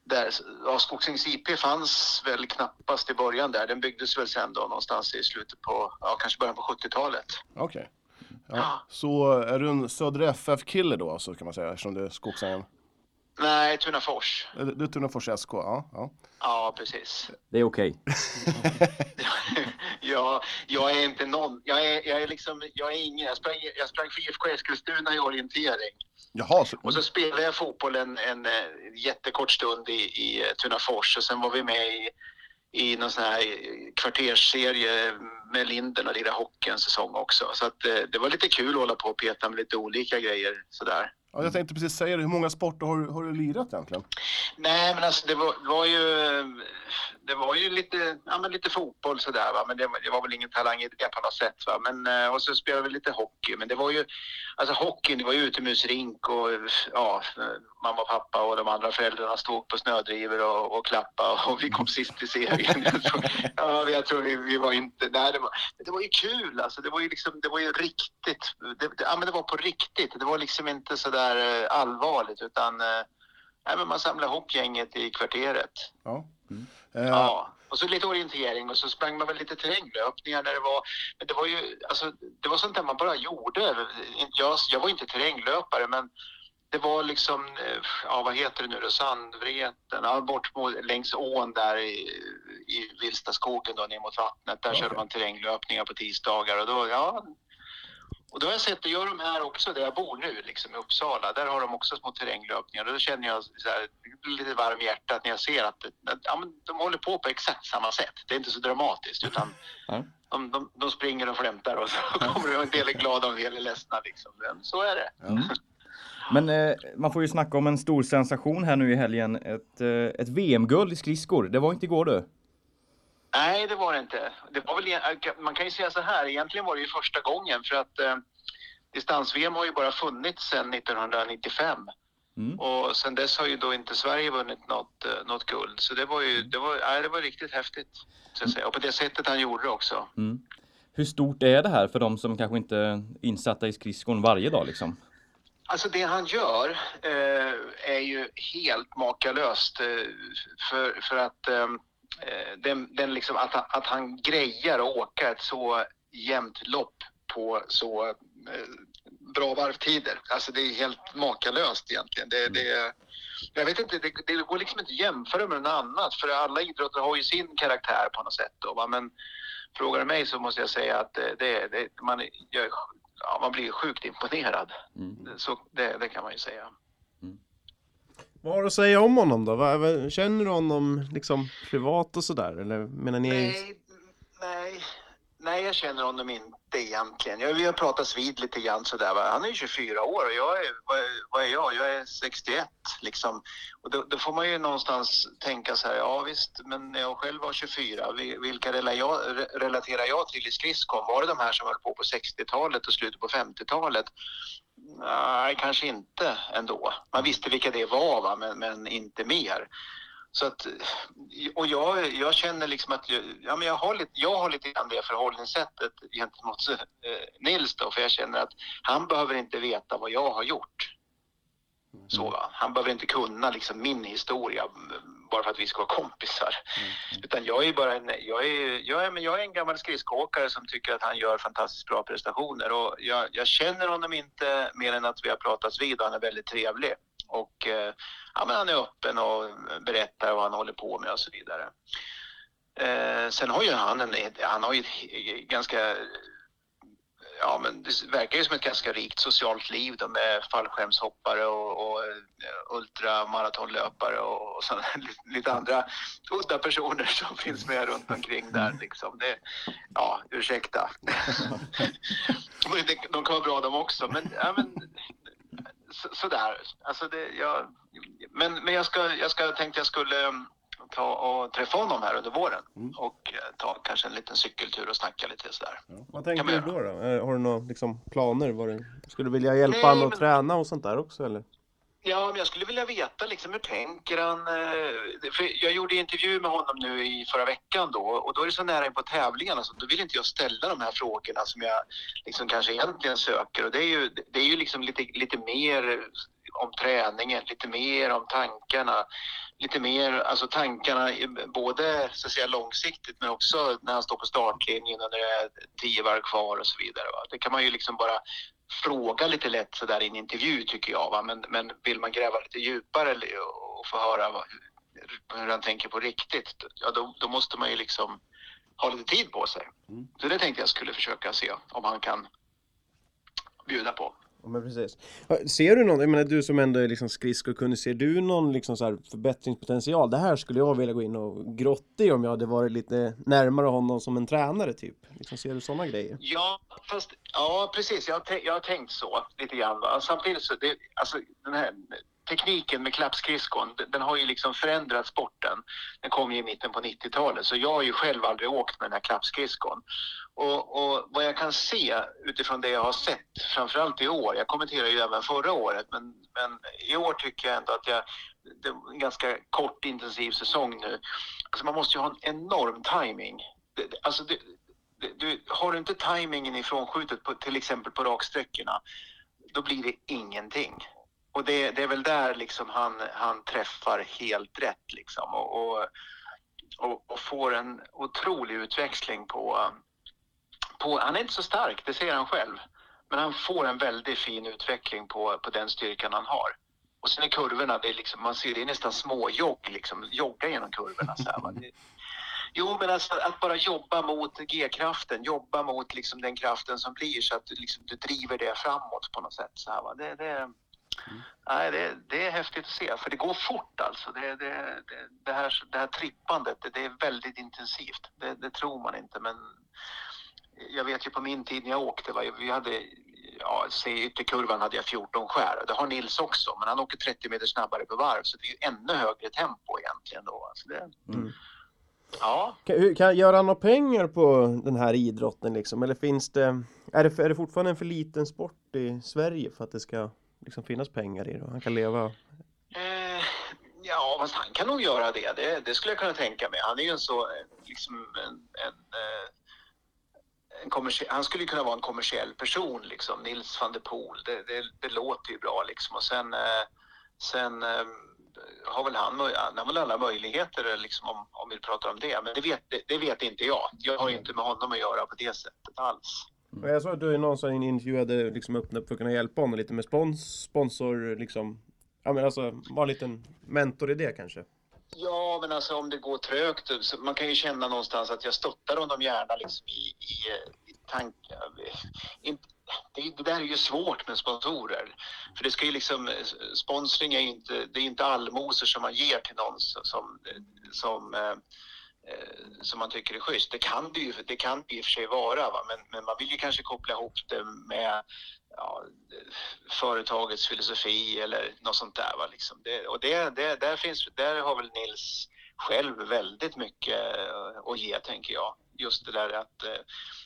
där, ja, Skogsängs IP fanns väl knappast i början där. Den byggdes väl sen då någonstans i slutet på, ja kanske början på 70-talet. Okej. Ja. Ja. Så är du en Södra FF-kille då alltså, kan man säga, eftersom du är Skogsängen? Nej, Tunafors. Du är Tunafors SK, ja. ja. Ja, precis. Det är okej. ja, jag är inte någon. Jag är, jag är liksom, jag är ingen. Jag sprang, jag sprang för IFK Eskilstuna i orientering. Jaha, så, Och så spelade jag fotboll en, en, eh, jättekort stund i, i eh, Tunafors och sen var vi med i, i någon sån här eh, kvartersserie med Linden och lirade hockey en säsong också. Så att, det var lite kul att hålla på och peta med lite olika grejer sådär ja, jag tänkte precis säga det, hur många sporter har, du- har du lirat egentligen? Nej, men alltså det var, det var ju, det var ju lite, ja, men lite fotboll sådär va, men det, var- det var väl ingen talang i det på något sätt va. Men, eh, och så spelade vi lite hockey, men det var ju, alltså hockeyn, det var ju utomhusrink och ja, mamma och pappa och de andra föräldrarna stod på snödrivor och, och klappa och vi kom sist i serien. Så, ja, jag tror vi, vi var inte, nej det var, det var ju kul alltså, det var ju liksom, det var ju riktigt, det, det, ja men det var på riktigt, det var liksom inte sådär eh, allvarligt utan eh, Nej, men man samlade ihop gänget i kvarteret. Ja. Eh, Ja. Och så lite orientering och så sprang man väl lite terränglöpningar när det var... Men det var ju, alltså, det var sånt där man bara gjorde. Jag, jag var inte terränglöpare men det var liksom, eh, ja vad heter det nu då, Sandvreten, ja, bort mot, längs ån där i, i Vilstaskogen då ner mot vattnet. Där Okej. körde man terränglöpningar på tisdagar och då, ja. Och då har jag sett, det gör de här också där jag bor nu, liksom i Uppsala. Där har de också små terränglöpningar och då känner jag så här, lite varm i hjärtat när jag ser att, att ja, men de håller på på exakt samma sätt. Det är inte så dramatiskt utan de, de, de springer och flämtar och så kommer en del är glada och en del är ledsna liksom. Men så är det. Mm. Men eh, man får ju snacka om en stor sensation här nu i helgen. Ett, eh, ett VM-guld i skridskor. Det var inte igår du. Nej, det var det inte. Det var väl, e- man kan ju säga så här, egentligen var det ju första gången för att eh, distans-VM har ju bara funnits sedan 1995 Mm. och sen dess har ju då inte Sverige vunnit något, eh, något guld. Så det var ju, det var, nej, det var riktigt häftigt. Så att säga. Och på det sättet han gjorde det också. Mm. Hur stort är det här för de som kanske inte är insatta i skridskon varje dag liksom? Alltså det han gör eh, är ju helt makalöst. Eh, för, för att, ehm, eh, den, den liksom, att, han, att han grejar att åka ett så jämnt lopp på så eh, bra varvtider. Alltså det är helt makalöst egentligen. Det, det, jag vet inte, det, det går liksom inte att jämföra med något annat för alla idrotter har ju sin karaktär på något sätt. Då, va? Men frågar du mig så måste jag säga att eh, det, det, man, jag, ja, man blir sjukt imponerad. Mm. Så det, det kan man ju säga. Vad har du att säga om honom då? Känner du honom liksom privat och sådär? Eller menar ni? Nej, nej, nej, jag känner honom inte egentligen. Jag, vi har pratat vid lite grann sådär. Va? Han är ju 24 år och jag är, vad, vad är jag? Jag är 61 liksom. Och då, då får man ju någonstans tänka så här, ja visst, men när jag själv var 24, vilka relaterar jag till i skridskon? Var det de här som höll på på 60-talet och slutet på 50-talet? Nej, kanske inte ändå. Man visste vilka det var, va? Men, men inte mer. Så att, och jag, jag känner liksom att jag, ja, men jag, har lite, jag har lite grann det förhållningssättet gentemot eh, Nils då, för jag känner att han behöver inte veta vad jag har gjort. Så, va? Han behöver inte kunna liksom, min historia mm, bara för att vi ska vara kompisar. Utan jag är bara en, jag är, jag är, men jag är en gammal skridskoåkare som tycker att han gör fantastiskt bra prestationer och jag, jag känner honom inte mer än att vi har pratats vid och han är väldigt trevlig. Och eh, ja, men han är öppen och berättar vad han håller på med och så vidare. Eh, sen har ju han en, han har ju ett ganska ja, men det verkar ju som ett ganska rikt socialt liv då med fallskärmshoppare och, och eh, ultramaratonlöpare och, och sådana, lite, andra udda personer som finns med runt omkring där. Liksom. Det, ja, ursäkta. De kan vara bra de också, men, ja, men så, sådär. Alltså det, jag, men men jag, ska, jag ska, tänkte jag skulle um, ta och träffa honom här under våren Mm. och eh, ta kanske en liten cykeltur och snacka lite sådär. Vad tänker du då? då? Eh, Har du några liksom, planer? Vad du, skulle du vilja hjälpa honom att men- träna och sånt där också eller? Ja, men jag skulle vilja veta liksom hur tänker han? Eh, för jag gjorde intervju med honom nu i förra veckan då och då är det så nära in på tävlingarna så då vill inte jag ställa de här frågorna som jag liksom kanske egentligen söker och det är ju, det är ju liksom lite, lite mer om träningen, lite mer om tankarna, lite mer, alltså tankarna både så att säga långsiktigt men också när han står på startlinjen och när det är tio varv kvar och så vidare. Va? Det kan man ju liksom bara fråga lite lätt sådär i en intervju tycker jag. Va? Men, men vill man gräva lite djupare och få höra vad, hur, hur han tänker på riktigt, ja då, då måste man ju liksom ha lite tid på sig. Mm. Så det tänkte jag skulle försöka se om han kan bjuda på. Ja, men precis. Ser du någon, jag menar du som ändå är liksom skridskokunnig, ser du någon liksom så här förbättringspotential? Det här skulle jag vilja gå in och grotta i om jag hade varit lite närmare honom som en tränare typ. Liksom, ser du sådana grejer? Ja, fast, ja precis. Jag jag har tänkt så lite grann. Va? Samtidigt så, det, alltså den här tekniken med klappskridskon, den, har ju liksom förändrat sporten. Den kom ju i mitten på 90-talet, så jag har ju själv aldrig åkt med den här klappskridskon. Och, och vad jag kan se utifrån det jag har sett, framförallt i år, jag kommenterade ju även förra året, men, men i år tycker jag ändå att jag, det är en ganska kort intensiv säsong nu. Alltså man måste ju ha en enorm timing. Det- alltså det, du, du, har du inte tajmingen ifrånskjutet, på, till exempel på raksträckorna, då blir det ingenting. Och det, det är väl där liksom han, han träffar helt rätt liksom och, och, och, får en otrolig utväxling på, på... Han är inte så stark, det säger han själv. Men han får en väldigt fin utveckling på, på den styrkan han har. Och sen är kurvorna, det är liksom, man ser det är nästan småjogg, liksom, jogga genom kurvorna. Så här, Jo, men alltså, att bara jobba mot G-kraften, jobba mot liksom, den kraften som blir så att du, liksom, du driver det framåt på något sätt. Så här, va. Det, det, nej, det, det är häftigt att se, för det går fort alltså. Det, det, det, här, det här trippandet, det, är väldigt intensivt. Det, tror man inte, men jag vet ju på min tid när jag åkte, va, vi hade, ja, se ytterkurvan hade jag 14 skär. Det har Nils också, men han åker 30 meter snabbare på varv, så det är ju ännu högre tempo egentligen då. Alltså Mm. Ja, Kan, kan göra några pengar på den här idrotten liksom? Eller finns det, är det, är det fortfarande en för liten sport i Sverige för att det ska liksom finnas pengar i det? och Han kan leva Eh, ja, fast han kan nog göra det. det. Det skulle jag kunna tänka mig. Han är ju en så, eh, liksom en, en, eh, en kommersie- han skulle ju kunna vara en kommersiell person liksom. Nils van der Poel, det, det, det låter ju bra liksom. Och sen, eh, sen har väl han, han har väl alla möjligheter liksom om, om vi pratar om det. Men det vet, det, det vet inte jag. Jag har ju inte med honom att göra på det sättet alls. Mm. Jag såg att du i någon sån intervju hade liksom öppnat för att kunna hjälpa honom lite med spons, sponsor liksom. Ja men alltså, vara en liten mentor i det kanske. Ja, men alltså om det går trögt, så man kan ju känna någonstans att jag stöttar honom gärna liksom i, i, i tankar. Det, det där är ju svårt med sponsorer. För det ska ju liksom, sponsring är ju inte, det är inte allmosor som man ger till någon som, som, eh, Eh, som, man tycker är schysst. Det kan det ju, det kan det i och för sig vara, va? Men, men man vill ju kanske koppla ihop det med ja, företagets filosofi eller något sånt där. Va? Liksom. Det, och det, det, där, finns, där har väl Nils själv väldigt mycket eh, att ge, tänker jag. Just det där att eh,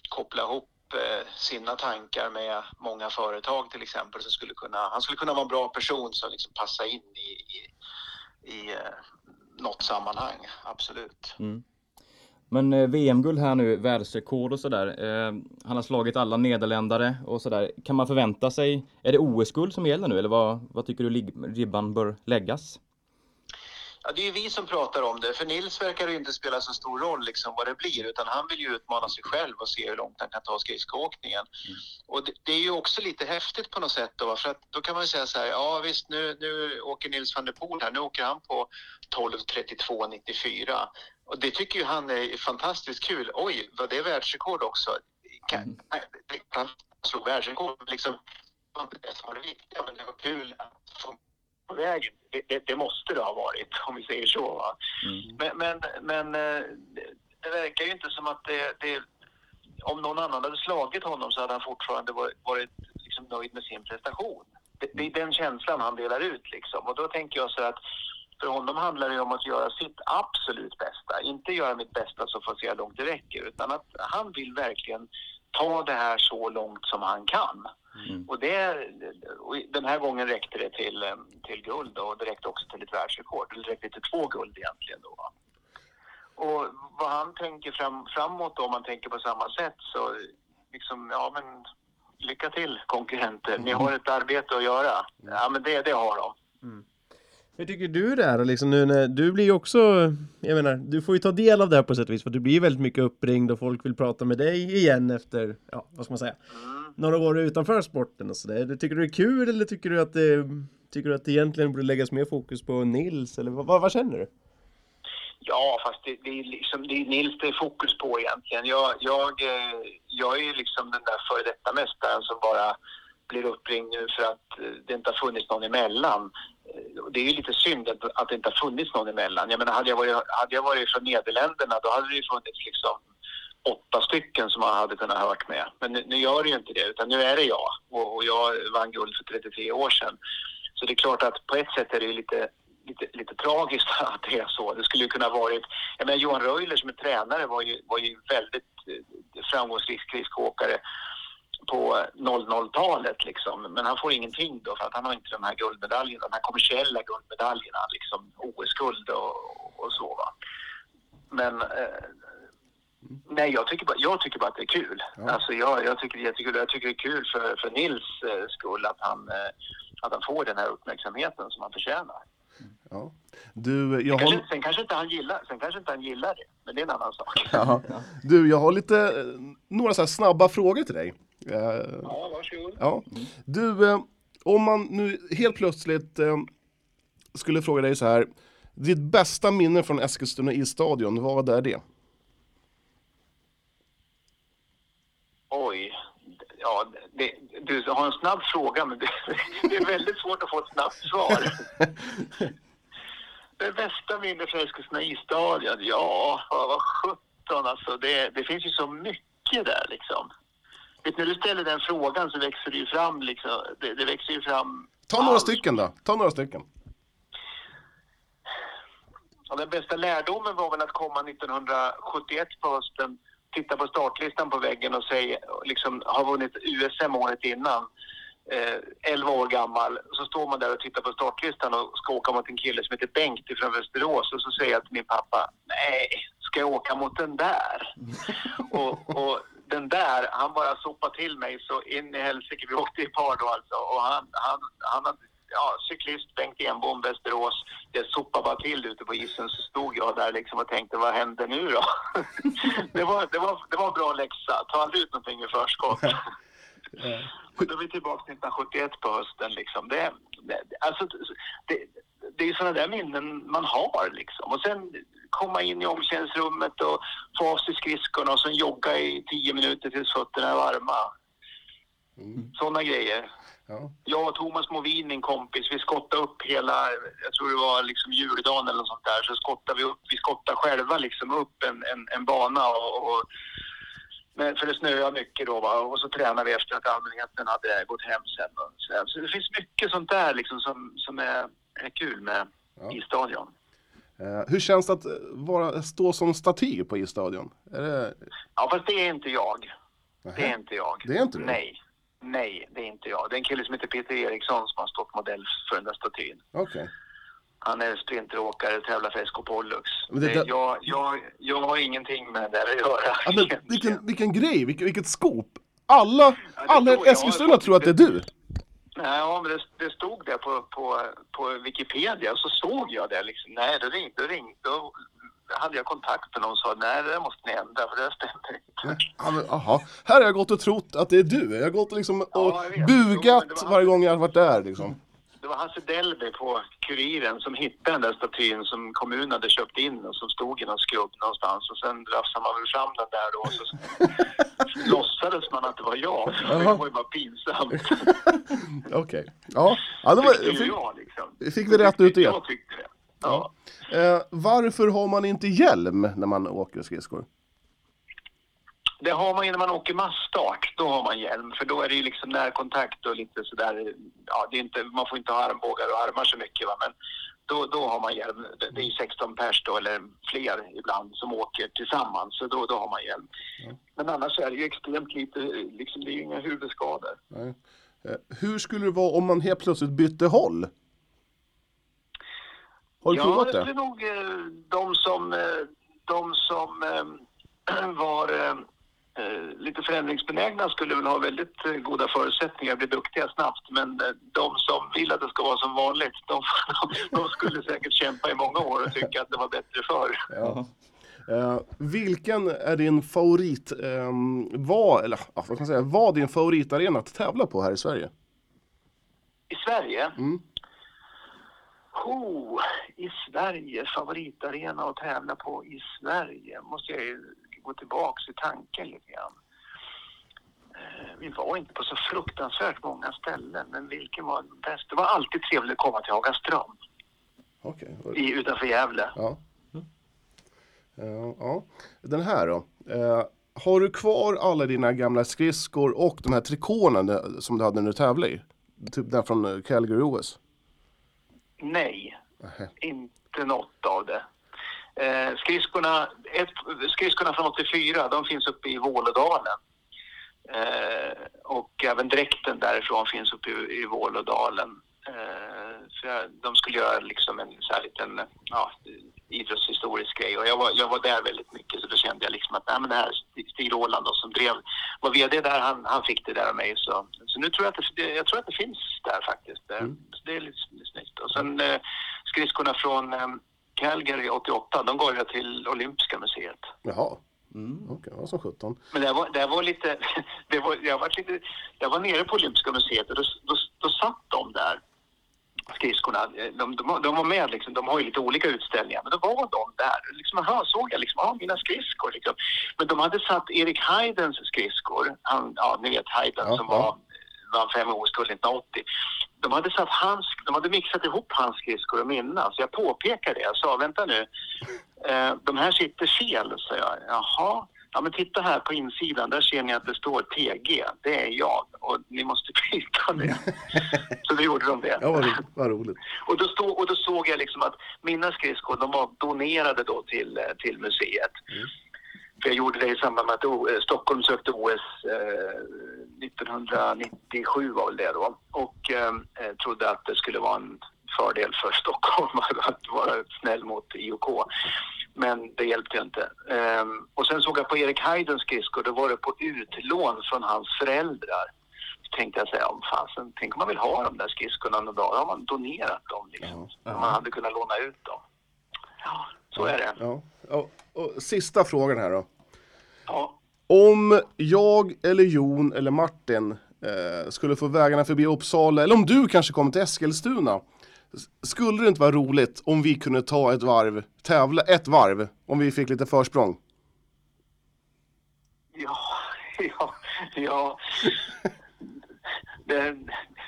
koppla ihop eh, sina tankar med många företag till exempel. Så skulle kunna, han skulle kunna vara en bra person som liksom passar in i, i, i eh, något sammanhang, absolut. Mm. Men eh, VM-guld här nu, världsrekord och sådär. Eh, han har slagit alla nederländare och sådär. Kan man förvänta sig, är det OS-guld som gäller nu eller vad, vad tycker du ribban bör läggas? Ja, det är ju vi som pratar om det, för Nils verkar det ju inte spela så stor roll liksom vad det blir, utan han vill ju utmana sig själv och se hur långt han kan ta skridskoåkningen. Och det, det är ju också lite häftigt på något sätt då, för att då kan man ju säga så här, ja visst nu, nu åker Nils van der Poel här, nu åker han på 12.32,94. Och det tycker ju han är fantastiskt kul. Oj, var det världsrekord också? Kan, det- Han slog världsrekord, liksom, det var inte det som var det viktiga, men det var kul att få på vägen. Det, det, det måste det ha varit, om vi säger så. Mm. Men, men, men eh, det, det verkar ju inte som att det, det... Om någon annan hade slagit honom så hade han fortfarande varit, varit liksom nöjd med sin prestation. det, det är den känslan han delar ut liksom. Och då tänker jag så att för honom handlar det om att göra sitt absolut bästa. Inte göra mitt bästa så får jag se hur långt det räcker. Utan att han vill verkligen ta det här så långt som han kan. Och, det, och den här gången räckte det till, till guld och det räckte också till ett världsrekord. Det räckte till två guld egentligen då. Och vad han tänker fram, framåt då, om man tänker på samma sätt så liksom, ja men lycka till konkurrenter. Ni har ett arbete att göra. Ja men det, det har de. Hur tycker du det är liksom nu när du blir också, jag menar, du får ju ta del av det här på sätt och vis för du blir ju väldigt mycket uppringd och folk vill prata med dig igen efter, ja vad ska man säga, några år utanför sporten och sådär. Tycker du det är kul eller tycker du att det, tycker du att det egentligen borde läggas mer fokus på Nils eller vad, vad, vad känner du? Ja, fast det, det är liksom, det är Nils det är fokus på egentligen. Jag, jag, eh, jag är ju liksom den där före detta mästaren som bara blir uppringd nu för att eh, det inte har funnits någon emellan. Eh, det är ju lite synd att, att det inte har funnits någon emellan. Jag menar, hade jag varit, hade jag varit från Nederländerna då hade det ju funnits liksom åtta stycken som man hade kunnat hört med. Men nu, nu gör det ju inte det, utan nu är det jag. Och, och jag vann guld för 33 år sedan. Så det är klart att på ett sätt är det ju lite, lite, lite tragiskt att det är så. Det skulle ju kunna varit... Jag menar, Johan Röjler som är tränare var ju, var ju väldigt eh, framgångsrik skridskoåkare på 00-talet liksom. Men han får ingenting då för att han har inte de här guldmedaljerna, de här kommersiella guldmedaljerna, liksom OS-guld och, och så va. Men eh, nej, jag tycker, bara, jag tycker bara att det är kul. Alltså jag, jag tycker det är jättekul. Jag tycker det är kul för, för Nils eh, skull att han, eh, att han får den här uppmärksamheten som han förtjänar. Ja. Du, jag Kanske, har, sen, kanske inte han gillar, sen kanske inte han gillar det, men det är en annan sak. ja. du, jag har lite, eh, några så snabba frågor till dig. Eh, Ja, varsågod. Ja. Du, eh, om man nu helt plötsligt eh, skulle fråga dig så här. Ditt bästa minne från Eskilstuna isstadion, vad är det? Oj. Ja, det, du har en snabb fråga, men det, det är väldigt svårt att få ett snabbt svar. Det bästa minnet från Eskilstuna isstadion? Ja, vad vad sjutton alltså. Det, det finns ju så mycket där liksom. Vet, när du ställer den frågan så växer det ju fram liksom. Det, det växer ju fram... Ta några allt. stycken då, ta några stycken. Ja, den bästa lärdomen var väl att komma 1971 på hösten, titta på startlistan på väggen och säga, liksom, ha vunnit USM året innan. Eh, 11 år gammal. Så står man där och tittar på startlistan och ska åka mot en kille som heter Bengt ifrån Västerås och så säger jag till min pappa, nej, ska jag åka mot den där? och, och den där, han bara sopade till mig så in i helsike. Vi åkte i par då alltså och han, han, han hade ja, cyklist Bengt Enbom, Västerås. Det sopade bara till ute på isen så stod jag där liksom och tänkte vad händer nu då? det, var, det, var, det var bra läxa. Ta aldrig ut någonting i förskott. då är vi tillbaka till 1971 på hösten liksom. Det, det, alltså, det, det är sådana där minnen man har liksom. Och sen komma in i omklädningsrummet och få av sig skridskorna och sen jogga i tio minuter tills fötterna är varma. Sådana grejer. Ja. Jag och Thomas Movin, min kompis, vi skottade upp hela, jag tror det var liksom juldagen eller något sånt där, så skottade vi upp, vi skottade själva liksom upp en, en, en bana och, och men för det snöade mycket då va? och så tränade vi efter att allmänheten hade gått hem sen. Så det finns mycket sånt där liksom som, som är, är kul med Ja. i stadion. Eh, hur känns det att eh, vara, stå som staty på isstadion? Det, Ja fast det är inte jag. Det är inte jag. det är inte du? Nej. Nej, det är inte jag. Det är en kille som heter Peter Eriksson som har stått modell för den där statyn. Okej. Han är sprinteråkare, tävlar för SK Pollux. Men det Det, där- jag, jag, jag har ingenting med det där att göra. Ja, men vilken, vilken grej, vilket, vilket scoop! Alla, Ja, alla. Eskilstuna tror att det är du! Nej, ja, men det, det stod där på, på, på Wikipedia så såg jag det liksom. Nej, då ringde, då ringde, då hade jag kontakt med någon och sa nej, det där måste ni ändra för det stämmer inte. Ja, men, aha. Här har jag gått och trott att det är du. Jag har gått och liksom och Ja. Jo, bugat det varje gång jag har varit där liksom. Var Hasse Delby på Kuriren som hittade den där statyn som kommunen hade köpt in och som stod i någon skrubb någonstans. Och sen rafsade man väl fram den där då och så låtsades man att det var jag. Det var ju bara pinsamt. Okej. Ja, ja det var, fick, jag liksom. fick vi rätt ut det. Jag tyckte det. Ja. eh, varför har man inte hjälm när man åker skridskor? Det har man ju när man åker massstart. Då har man hjälm. För då är det ju liksom närkontakt och lite sådär. Ja, det är inte, man får inte ha armbågar och armar så mycket. Va? Men då, då har man hjälm. Det- är 16 pers då, eller fler ibland, som åker tillsammans. Så då, då har man hjälm. Men annars är det ju extremt lite, liksom, det är ju inga huvudskador. Nej. Eh, Hur skulle det vara om man helt plötsligt bytte håll? Har du ja, provat det det? är nog eh, de som, eh, de som var lite förändringsbenägna skulle väl ha väldigt eh, goda förutsättningar att bli duktiga snabbt. Men eh, de som vill att det ska vara som vanligt, de, de skulle säkert kämpa i många år och tycka att det var bättre förr. Ja. Eh, vilken är din favorit, eh, var, eller vad kan man säga, var din favoritarena att tävla på här i Sverige? I Sverige? Mm. Oh, I Sverige, favoritarena att tävla på i Sverige. Måste jag ju gå tillbaks i tanken lite grann. Eh, Vi var inte på så fruktansvärt många ställen, men vilken var bäst? Det var alltid trevligt att komma till Hagaström Okej. i, utanför Gävle. Ja. Eh, ja. Den här då. Eh, har du kvar alla dina gamla skridskor och de här trikåerna som du hade när du tävlade i? Typ den från Calgary OS? Nej, Nähä. inte något av det. Eh, skridskorna, ett, skridskorna från 84, de finns uppe i Vålådalen. Eh, och även dräkten därifrån finns uppe i, i Vålådalen. Eh, så de skulle göra liksom en så här liten ja, idrottshistorisk grej och jag var, jag var där väldigt mycket så då kände jag liksom att nej, men det här Stig Roland då, som drev, var VD där, han, han fick det där av mig. Så, så nu tror jag att det, jag tror att det finns där faktiskt. Eh, Så det är lite, lite snyggt. Och sen eh, skridskorna från eh, Calgary 88, de gav jag till Olympiska museet. Jaha. Okej, vad som sjutton. Men det var, det var lite, det var, jag, var lite, jag var nere på Olympiska museet och då, då, då satt de där, skridskorna. De, de, de var med liksom, de har ju lite olika utställningar, men då var de där. Liksom, aha, såg jag liksom, ja, mina skridskor liksom. Men de hade satt Erik Haydens skridskor, han, ja ni vet Hayden Ja, som ja. var vann fem OS-guld 1980. De hade, satt hans, de hade mixat ihop hans skridskor och mina, så jag påpekade det. Jag sa, vänta nu, eh, de här sitter fel, sa jag. Jaha, ja men titta här på insidan, där ser ni att det står TG, det är jag och ni måste byta det. så då gjorde de det. Ja, vad, ro- vad roligt. Och då, stod, och då såg jag liksom att mina skridskor, de var donerade då till, eh, till museet. För jag gjorde det i samband med att O- eh, Stockholm sökte OS eh, 1997 var väl det då. Och eh, eh, trodde att det skulle vara en fördel för Stockholm att vara snäll mot IOK. Men det hjälpte ju inte. Ehm, och sen såg jag på Erik Haydens skridskor, då var det på utlån från hans föräldrar. Så tänkte jag säga, om fasen, tänk om man vill ha de där skridskorna någon dag. Då har man donerat dem liksom. Ja. Man hade kunnat låna ut dem. Ja, så är det. Ja. Och, och, sista frågan här då. Ja. Om jag eller Jon eller Martin eh, skulle få vägarna förbi Uppsala, eller om du kanske kommer till Eskilstuna. Skulle det inte vara roligt om vi kunde ta ett varv, tävla ett varv, om vi fick lite försprång? Ja, ja, ja. Det,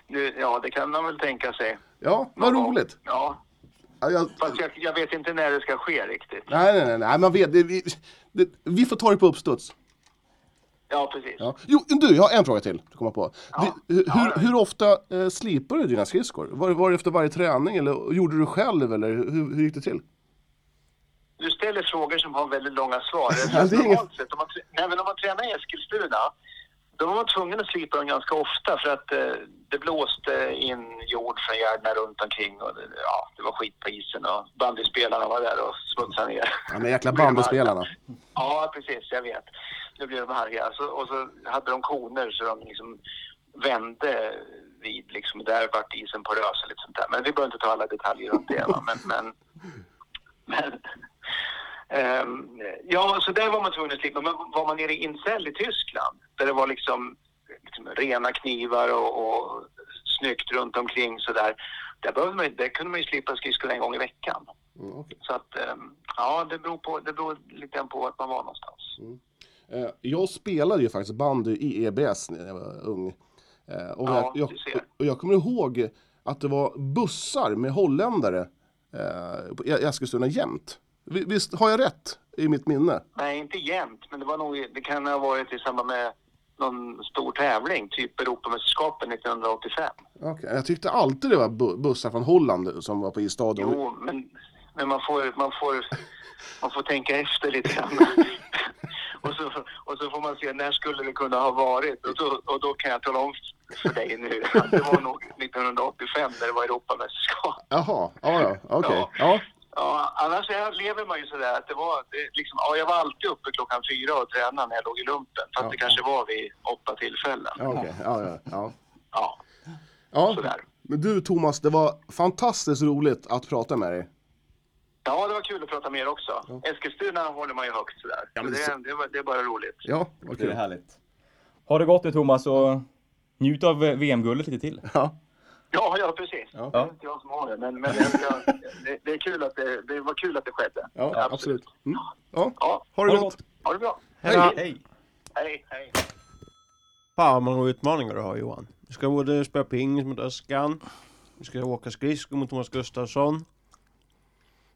nu, ja, det kan man väl tänka sig. Ja, vad roligt! Ja, jag, fast jag, jag vet inte när det ska ske riktigt. nej, nej, nej, nej, man vet, det, vi, det, vi får ta det på uppstuds. Ja, precis. Ja. Jo, du, jag har en fråga till. Du kommer på. Ja. Vi, hur, Ja, hur ofta eh, slipar du dina skridskor? Var, var det efter varje träning eller gjorde du själv eller hur, hur gick det till? Du ställer frågor som har väldigt långa svar. Inget- Normalt sett, om man, nej, men om man tränar i Eskilstuna, då var man tvungen att slipa dem ganska ofta för att eh, det blåste in jord från gärdena runt omkring och det, ja, det var skit på isen och bandyspelarna var där och smutsade ner. Ja, men jäkla bandyspelarna. Ja, precis. Jag vet. Nu blev de arga. Så, och så hade de koner så de liksom vände vid liksom, där vart isen porös och lite sånt där. Men vi behöver inte ta alla detaljer runt det. Va? Men, men, men ehm, ja, så där var man tvungen att slippa. Men var man nere i Incel i Tyskland, där det var liksom, liksom rena knivar och, och snyggt runt omkring så där. Behövde man, där kunde man ju slippa skridskorna en gång i veckan. Mm, okej. Så att, ehm, ja, det beror, på, det beror lite grann på vart man var någonstans. Eh, jag spelade ju faktiskt bandy i EBS när jag var ung. Eh, och, Ja, jag, och jag kommer ihåg att det var bussar med holländare eh, i Eskilstuna jämt. Vi- Visst har jag rätt i mitt minne? Nej, inte jämt, men det var nog, det kan ha varit i samband med någon stor tävling, typ Europamästerskapen 1985. Okej, Jag tyckte alltid det var bu- bussar från Holland som var på isstadion. Jo, men, men man, får, man, får, man får tänka efter lite grann. och, så, och så får man se när skulle det kunna ha varit. Och, så, och då kan jag tala om för dig nu att det var nog 1985 när det var Europamästerskap. Jaha, ja, ja, okej. Ja. Ja. Ja, annars är, lever man ju sådär att det var, det, liksom, ja, jag var alltid uppe klockan fyra och tränade när jag låg i lumpen. Fast Ja. det kanske var vid åtta tillfällen. Ja, okej. ja, ja, ja. Ja, ja. sådär. Men du Thomas, det var fantastiskt roligt att prata med dig. Ja, det var kul att prata med er också. Eskilstuna håller man ju högt sådär. Ja, men Så det, det, det är bara roligt. Ja, Det är härligt. Ha det gott nu Thomas och njut av VM-guldet lite till. Ja. Ja, ja precis. Ja. Det är inte jag som har det, men, men jag, det, det, är kul att det, det var kul att det skedde. Ja, absolut. Mm. Ja. Ja, Ha det Ha gott. ha det bra. Hej. Hej! Hej, hej. Fan vad många utmaningar du har Johan. Du ska både spela pingis mot Öskan, du ska åka skridskor mot Thomas Gustafsson.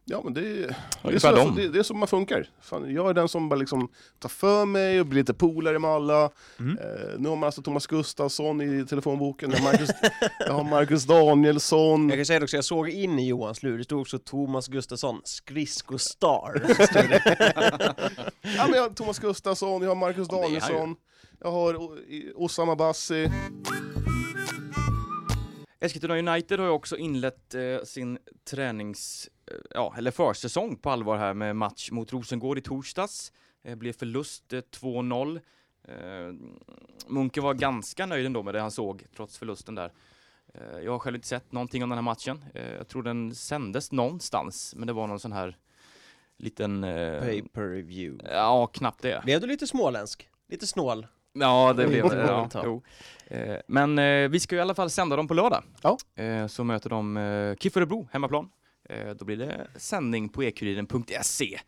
Ja, men det, är- det, är så, det, det är så man funkar. Fan, jag är den som bara liksom tar för mig och blir lite polare med alla. Mm. Eh, nu har man alltså Thomas Gustafsson i telefonboken. Jag har Marcus, jag har Marcus Danielsson. Jag kan säga det också, jag såg in i Johans lur, det stod också Thomas Gustafsson, skridskostar. Ja, men jag har Thomas Gustafsson, jag har Marcus. Danielsson. Jag har Osama Bassi. Eskilstuna United har ju också inlett eh, sin tränings, eh, ja, eller försäsong på allvar här med match mot Rosengård i torsdags. Eh, blev förlust eh, 2-0. Eh, Munke var ganska nöjd ändå med det han såg, trots förlusten där. Eh, jag har själv inte sett någonting om den här matchen. Eh, jag tror den sändes någonstans, men det var någon sån här liten... Eh, Pay per view. ja, knappt det. Blev du lite småländsk? Lite snål? Ja, det blev det. Ja, jo. Eh, Men eh, vi ska ju i alla fall sända dem på lördag. Ja. Eh, Så möter de eh, KIF Örebro, hemmaplan. Eh, Då blir det sändning på ekuriren.se.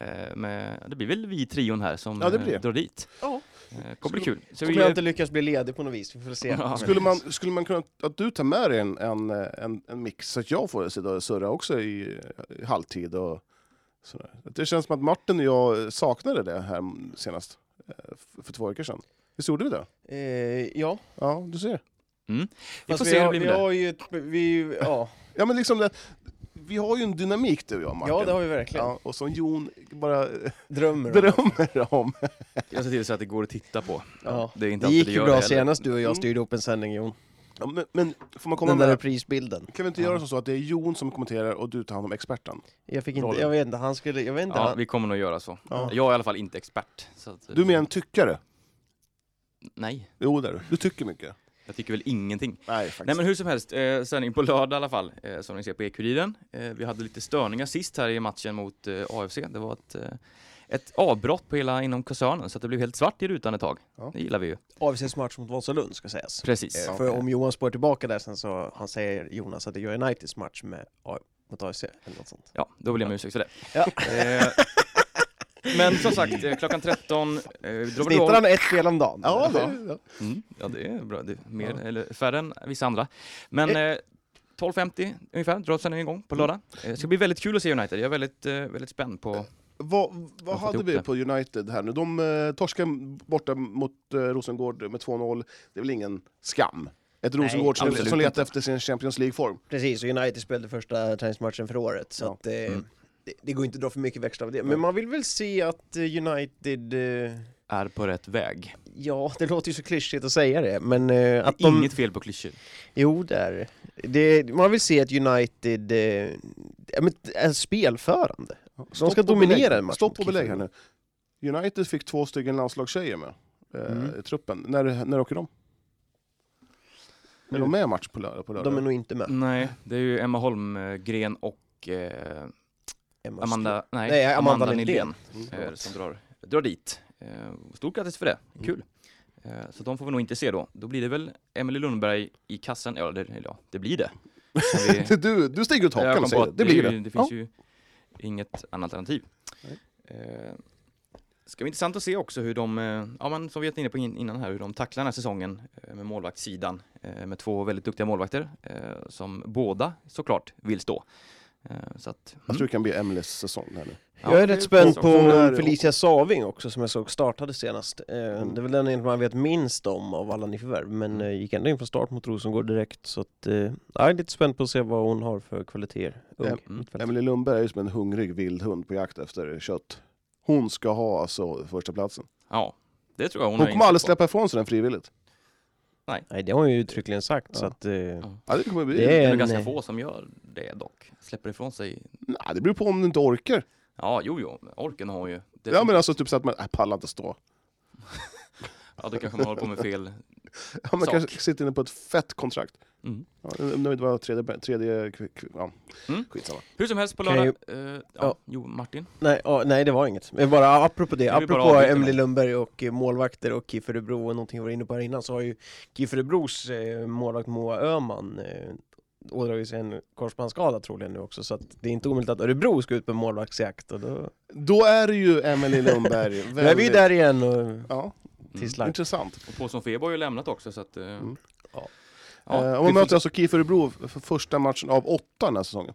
Eh, med- Det blir väl vi trion här som Ja, det blir eh, det. drar dit. Ja. Eh, Kommer bli kul. Så Kommer vi, jag inte lyckas bli ledig på något vis, vi får se. Ja. Skulle man, skulle man kunna, att du tar med dig en, en, en, en mix så att jag får sitta och surra också i, i halvtid och sådär. Det känns som att Martin och jag saknade det här senast, eh, för två veckor sedan. Visst gjorde vi det? Eh, ja, Ja, du ser. mm. vi fast får vi, se hur det vi blir med det. har ju ett, vi, ja. Ja, men liksom det, vi har ju en dynamik du och jag, Martin. ja, det har vi verkligen. Ja, och som Jon bara eh, Drömmer om. drömmer om. Jag ser till så att det går att titta på. Ja. Det, är inte Det alltid gick ju gör bra det heller. senast du och jag Mm. styrde upp en sändning Jon. Ja, men, men får man komma Den där med? prisbilden. Kan vi inte göra så att det är Jon som kommenterar och du tar hand om experten? Jag fick inte, Rollen. jag vet inte, han skulle, jag vet inte. Ja, han, vi kommer nog göra så. Ja. Jag är i alla fall inte expert. Så att, Du är mer en tyckare? Nej, Jo, det är du. Du tycker mycket. jag tycker väl ingenting. Nej, faktiskt. Nej men hur som helst, eh, sändning på lördag i alla fall, eh, som ni ser på E-Kuriren. Eh, vi hade lite störningar sist här i matchen mot eh, AFC. Det var ett, eh, ett avbrott på hela inom koncernen så att det blev helt svart i rutan ett tag. Ja. Det gillar vi ju. AFCs match mot Vasalund ska sägas. Precis. Eh, För om Johan spår tillbaka där sen så han säger Jonas att det gör Uniteds match med, mot AFC eller något sånt. Ja, då vill jag om ursäkt för det. Ja. Eh, men som sagt, eh, klockan 13 eh, drar vi Snittar igång. han ett spel om dagen? Ja, Ja. det, ja. Mm, ja, det är bra. Det är mer, eller färre än vissa andra. Men eh, 12.50 ungefär drar sändningen igång på lördag. Eh, Det ska bli väldigt kul att se United. Jag är väldigt, eh, väldigt spänd på... Vad, vad hade vi det. på United här nu? De eh, torskade borta mot eh, Rosengård med 2-0. Det är väl ingen skam? Ett Nej, Rosengård som, som letar efter sin Champions League-form. Precis, och United spelade första träningsmatchen för året så Ja. att eh, Mm. det, det går inte att dra för mycket växlar av det. Men man vill väl se att eh, United, eh, Är på rätt väg. ja det låter ju så klyschigt att säga det, men eh, att de... Inget fel på klyschor. Jo, där. Det, man vill se att United eh, är spelförande. Stopp ska dominera en match Stopp och belägg här nu. United fick två stycken landslagstjejer med eh, Mm. i truppen. När, när åker de? Är de med match på lördag? På lördag? De är nog inte med. Nej, det är ju Emma Holmgren och eh, Amanda, nej, Nej, Amanda Amanda Nildén. Nildén eh, som drar, drar dit. Eh, stort grattis för det, Mm. kul. Eh, så de får vi nog inte se då. Då blir det väl Emily Lundberg i kassen, ja det, ja, det blir det. Vi- du, du stiger ut hakan och på säger det. Det blir det. ju- Det finns ju inget annat alternativ. Eh, ska bli intressant att se också hur de, eh, ja men som vi var inne på in- innan här, hur de tacklar den här säsongen eh, med målvaktssidan. Eh, med två väldigt duktiga målvakter som båda såklart vill stå. Eh, så att, Jag tror det kan bli Emelies säsong här nu. Jag är rätt spänd på är- Felicia Saving också som jag såg startade senast. Eh, Mm. Det är väl den man vet minst om av alla nyförvärv, men eh, gick ändå in från start mot Rosengård direkt. Så att, eh, jag är lite spänd på att se vad hon har för kvaliteter. Mm. Emelie Lundberg är ju som en hungrig vild hund på jakt efter kött. Hon ska ha alltså första platsen. ja, det tror jag hon, Hon kommer aldrig släppa ifrån sig den frivilligt. Nej, det har hon ju uttryckligen sagt. Ja. Så att, eh, Ja, det kommer bli... Det är Det är en, ganska eh, få som gör det dock. Släpper ifrån sig. Nej, det beror på om du inte orkar. Ja, jo, jo. Orken har hon ju. Ja men alltså typ så att man, äh, pallar inte stå. Ja, då kanske man håller på med fel. Ja, man Sak. kanske sitter inne på ett fett kontrakt. Mm. Ja, nu var tredje, tredje ja. Mm. skitsamma. Hur som helst på lördag. Eh, ja, ja. Jo, Martin. nej, ja, nej, det var inget. Men bara apropå det, apropå mig. Lundberg och eh, målvakter och KIF och någonting vi var inne på här innan så har ju KIF Örebros eh, målvakt Moa Öhman eh, ådragit sig en korsbandsskada troligen nu också så att det är inte omöjligt att Örebro ska ut på målvaktsjakt och då, Då är det ju Emelie Lundberg. då är vi ju där igen och Ja, tisslar. intressant. Och Paulsson Febo har ju lämnat också så att... Eh, Mm. ja. eh, vi och får man möter alltså KIF Örebro för första matchen av åtta den här säsongen.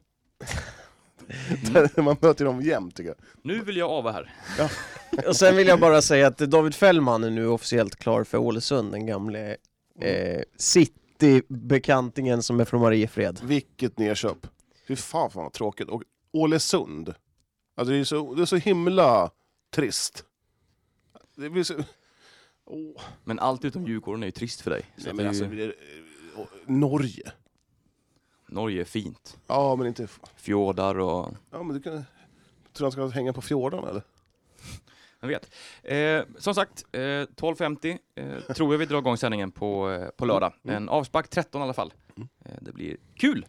Mm. man möter dem jämt tycker jag. Nu vill jag ava här. Och sen vill jag bara säga att David Fällman är nu officiellt klar för Ålesund, den gamle eh, City-bekantingen som är från Mariefred. Vilket nedköp. Fy fan, fan vad tråkigt. Och Ålesund. Alltså det är så, det är så himla trist. Det blir så... Åh. Men allt utom Djurgården är ju trist för dig. Så Nej, men det är alltså, ju, det Norge. Norge är fint. Ja, men inte... Fjordar och... Ja, men du kan... Tror han ska hänga på fjorden eller? Jag vet. Eh, som sagt, eh, 12.50 eh, tror jag vi drar igång sändningen på, eh, på lördag. Mm. En avspark 13 i alla fall. Eh, det blir kul!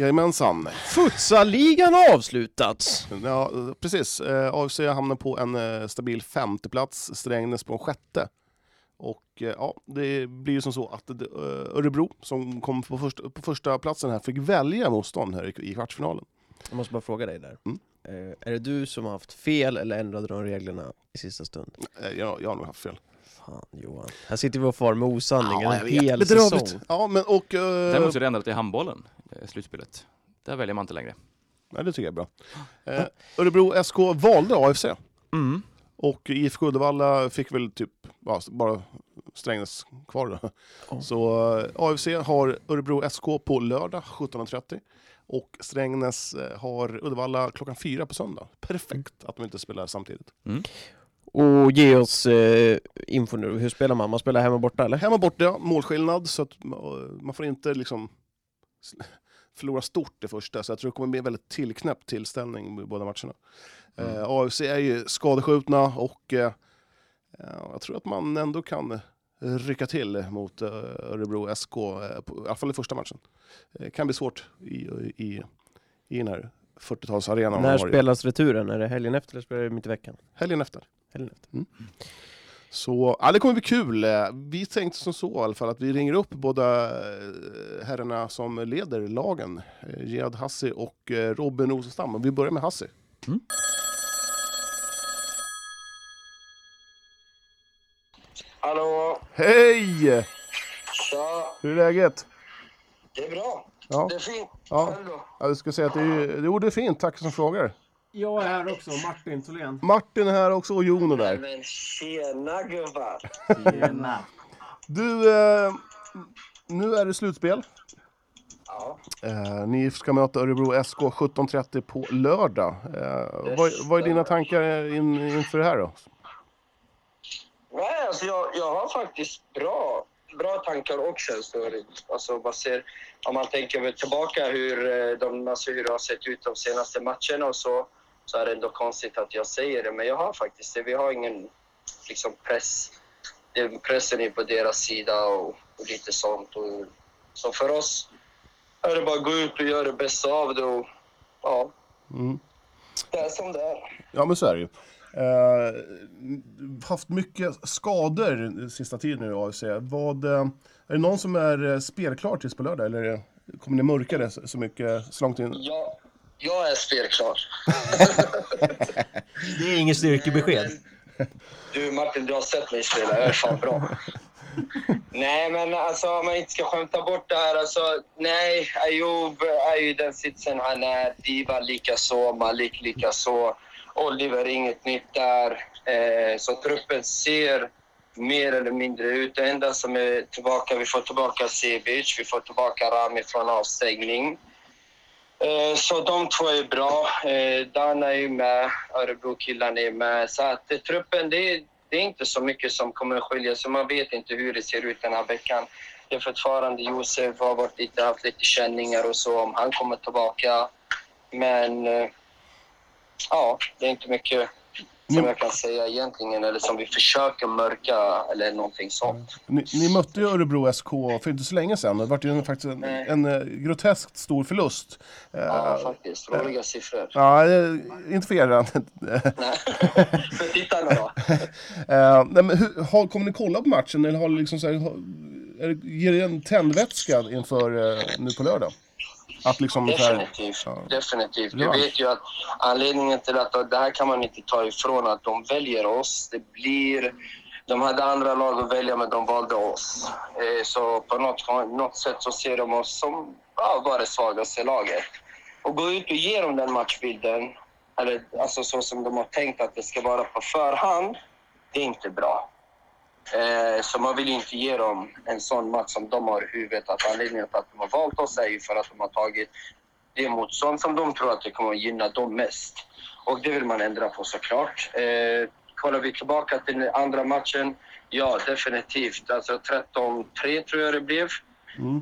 Jajamensan. Futsal-ligan har avslutats! Ja, precis. Eh, AFC hamnar på en eh, stabil femteplats, Strängnäs på en sjätte. Och eh, ja, det blir ju som så att Örebro, som kom på första, på första platsen här, fick välja motstånd här i, kvartsfinalen. Jag måste bara fråga dig där. Mm. Är det du som har haft fel eller ändrade de reglerna i sista stund? Jag, jag har nog haft fel. Fan Johan. Här sitter vi och far med osanning Ja, en hel säsong. Ja, men och... eh, Däremot så är det ändrat i handbollen, slutspelet. Där väljer man inte längre. nej, det tycker jag är bra. Eh, Örebro SK valde AFC. Mm. Och IFK Uddevalla fick väl typ ja, bara Strängnäs kvar då. Ja. Så eh, AFC har Örebro SK på lördag 17.30 och Strängnäs eh, har Uddevalla klockan fyra på söndag. Perfekt att de inte spelar samtidigt. Och ge oss eh, info nu, hur spelar man? Man spelar hemma borta eller? Hemma borta, målskillnad, så att eh, man får inte liksom förlora stort det första. Så jag tror det kommer bli en väldigt tillknäppt tillställning med båda matcherna. Mm. Eh, AFC är ju skadeskjutna och eh, ja, jag tror att man ändå kan rycka till mot eh, Örebro SK, eh, på, i alla fall i första matchen. Det kan bli svårt i, i, i den här 40-talsarenan. När spelas returen? Är det helgen efter eller spelar det mitt i veckan? Helgen efter. Helgen efter. Så ja, det kommer bli kul. Eh, Vi tänkte som så i alla fall att vi ringer upp båda eh, herrarna som leder lagen. eh, Jihad Hassi och Robin Rosenstam. Vi börjar med Hassi. Hallå! Hej! Tja! Hur är läget? Det är bra. Ja, Det är fint. Ja. Själv då? ja, jag ska säga att det är, jo, det är fint. Tack som frågar. Jag är här också, Martin Tholén. Martin är här också och Jon är där. Men tjena gubbar! Du, eh, nu är det slutspel. Ja, Eh, ni ska möta Örebro SK 17.30 på lördag. Eh, vad, vad är dina tankar in, inför det här då? Nej, alltså jag, jag har faktiskt bra, bra tankar och känslor. Alltså, man ser, om man tänker tillbaka hur, eh, de, alltså hur det har sett ut de senaste matcherna och så, så är det ändå konstigt att jag säger det. Men jag har faktiskt det. Vi har ingen liksom, press. Pressen är på deras sida och, och lite sånt. Och, så för oss är det bara att gå ut och göra det bästa av det. Och, ja, Mm. det är som det är. Ja, men så är det ju. Eh, haft mycket skador sista tiden nu i AFC. Vad, eh, är det någon som är eh, spelklar tills på lördag? Eller kommer ni mörka det så mycket så långt in? Jag, jag är spelklar. Det är inget styrkebesked. Du Martin, du har sett mig spela. Jag är fan bra. Nej, men alltså om man inte ska skämta bort det här. Alltså, nej, Ayoub är ju den sitsen han är. Diva likaså, Malik likaså. Oliver inget nytt där. Eh, så truppen ser mer eller mindre ut. Det enda som är tillbaka, vi får tillbaka Sebic, vi får tillbaka Rami från avstängning. Eh, Så de två är bra. Eh, Dan är ju med, Örebro-killarna är med. Så att eh, truppen, det är, det är inte så mycket som kommer att skilja sig. man vet inte hur det ser ut den här veckan. Det är fortfarande Josef har varit lite, haft lite känningar och så, om han kommer tillbaka. Men eh, ja, det är inte mycket som jag kan säga egentligen, eller som vi försöker mörka eller någonting sånt. Ni, ni mötte ju Örebro SK för inte så länge sedan. Det var ju en, faktiskt en, Nej. en eh, groteskt stor förlust. Ja, faktiskt. Roliga siffror. Ja, inte för er. Nej. För tittarna då? Eh, nej, men hur, har, kommer ni kolla på matchen eller har liksom så här, har, är ger det en tändvätska inför nu på lördag? Att liksom så här, Definitivt. ja. Definitivt. Du Revansch. vet ju att anledningen till att det här kan man inte ta ifrån att de väljer oss. Det blir... De hade andra lag att välja, men de valde oss. Eh, Så på något, något sätt så ser de oss som ja, bara det svagaste laget. Och gå ut och ge dem den matchbilden, eller alltså så som de har tänkt att det ska vara på förhand, det är inte bra. Eh, Så man vill ju inte ge dem en sån match som de har i huvudet. Att anledningen till att de har valt oss är ju för att de har tagit det motstånd som de tror att det kommer att gynna dem mest. Och det vill man ändra på såklart. Eh, kollar vi tillbaka till den andra matchen, ja definitivt. Alltså 13-3 tror jag det blev.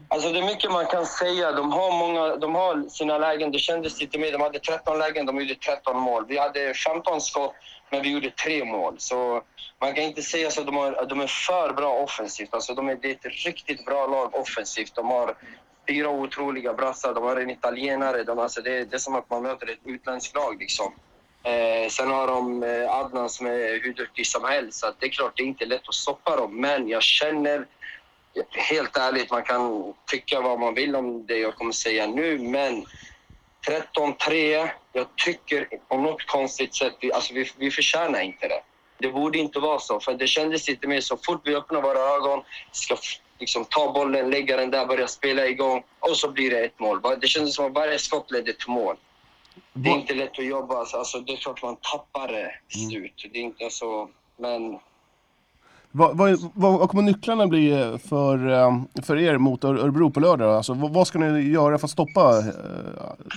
Alltså det är mycket man kan säga. De har, många, de har sina lägen. Det kändes lite mer. De hade 13 lägen, de gjorde 13 mål. Vi hade 15 skott, men vi gjorde tre mål. Så man kan inte säga så att de, har, de är för bra offensivt. Alltså de är, det är ett riktigt bra lag offensivt. De har fyra otroliga brassar, de har en italienare. De, alltså det, det är som att man möter ett utländskt lag. Liksom. Eh, sen har de eh, Adnan som är hur duktig som helst. Så det är klart, det är inte lätt att stoppa dem. Men jag känner helt ärligt, man kan tycka vad man vill om det jag kommer säga nu, men 13-3, jag tycker på något konstigt sätt, vi, alltså vi, vi förtjänar inte det. Det borde inte vara så, för det kändes lite mer så fort vi öppnar våra ögon, ska liksom ta bollen, lägga den där, börja spela igång och så blir det ett mål. Det kändes som att varje skott ledde till mål. Det är inte lätt att jobba, alltså, alltså, det är klart man tappar det till slut. Det är inte så, men vad, vad, vad, vad kommer nycklarna bli eh, för, eh, för er mot Örebro på lördag? Alltså, vad, vad ska ni göra för att stoppa? Eh,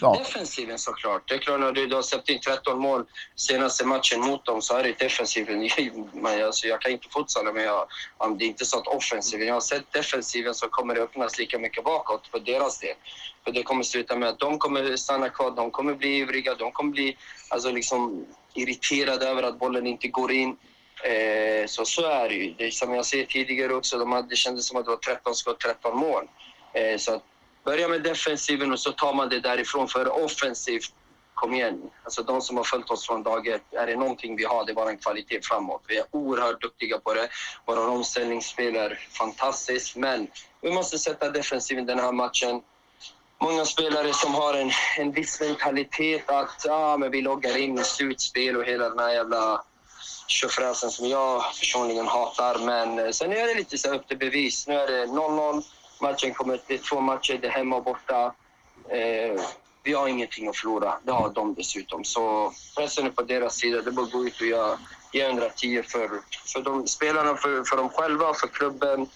ja. Defensiven såklart. Det är klart när du, du har släppt in 13 mål senaste matchen mot dem så är det defensiven. Men alltså, jag kan inte futsala men jag, om det är inte så att offensiven. Jag har sett defensiven så kommer det öppnas lika mycket bakåt för deras del. För det kommer sluta med att de kommer stanna kvar, de kommer bli ivriga, de kommer bli alltså, liksom, irriterade över att bollen inte går in. Eh, så så är det ju. Det som jag säger tidigare också, de hade, det kändes som att det var 13 skott, 13 mål. Eh, så att börja med defensiven och så tar man det därifrån. För offensivt, kom igen. Alltså de som har följt oss från dag ett, är det någonting vi har, det är bara en kvalitet framåt. Vi är oerhört duktiga på det. Vår omställningsspel är fantastiskt, men vi måste sätta defensiven den här matchen. Många spelare som har en, en viss mentalitet att ah, men vi loggar in i slutspel och hela den här jävla tjofräsen som jag personligen hatar. Men eh, sen är det lite så upp till bevis. Nu är det 0-0. Matchen kommer till två matcher, det är hemma och borta. Eh, vi har ingenting att förlora. Det har de dessutom. Så pressen är på deras sida. Det är bara att gå ut och göra ge 110 för, för de spelarna, för, för dem själva, för klubben.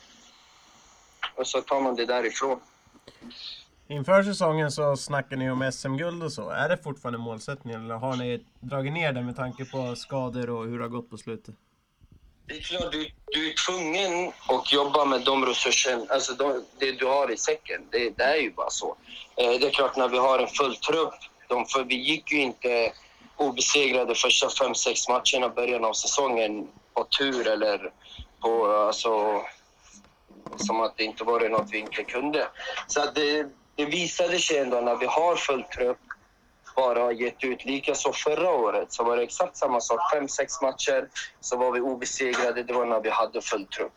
Och så tar man det därifrån. Inför säsongen så snackar ni om SM-guld och så. Är det fortfarande målsättningen eller har ni dragit ner det med tanke på skador och hur det har gått på slutet? Det är klart, du, du är tvungen att jobba med de resurser, alltså de, det du har i säcken. Det, det är ju bara så. Eh, det är klart, när vi har en full trupp, de, för vi gick ju inte obesegrade första fem, sex matcherna i början av säsongen på tur eller på, alltså, som att det inte var något vi inte kunde. Så att det, det visade sig ändå när vi har full trupp bara har gett ut. Likaså förra året så var det exakt samma sak. Fem, sex matcher så var vi obesegrade. Det var när vi hade full trupp.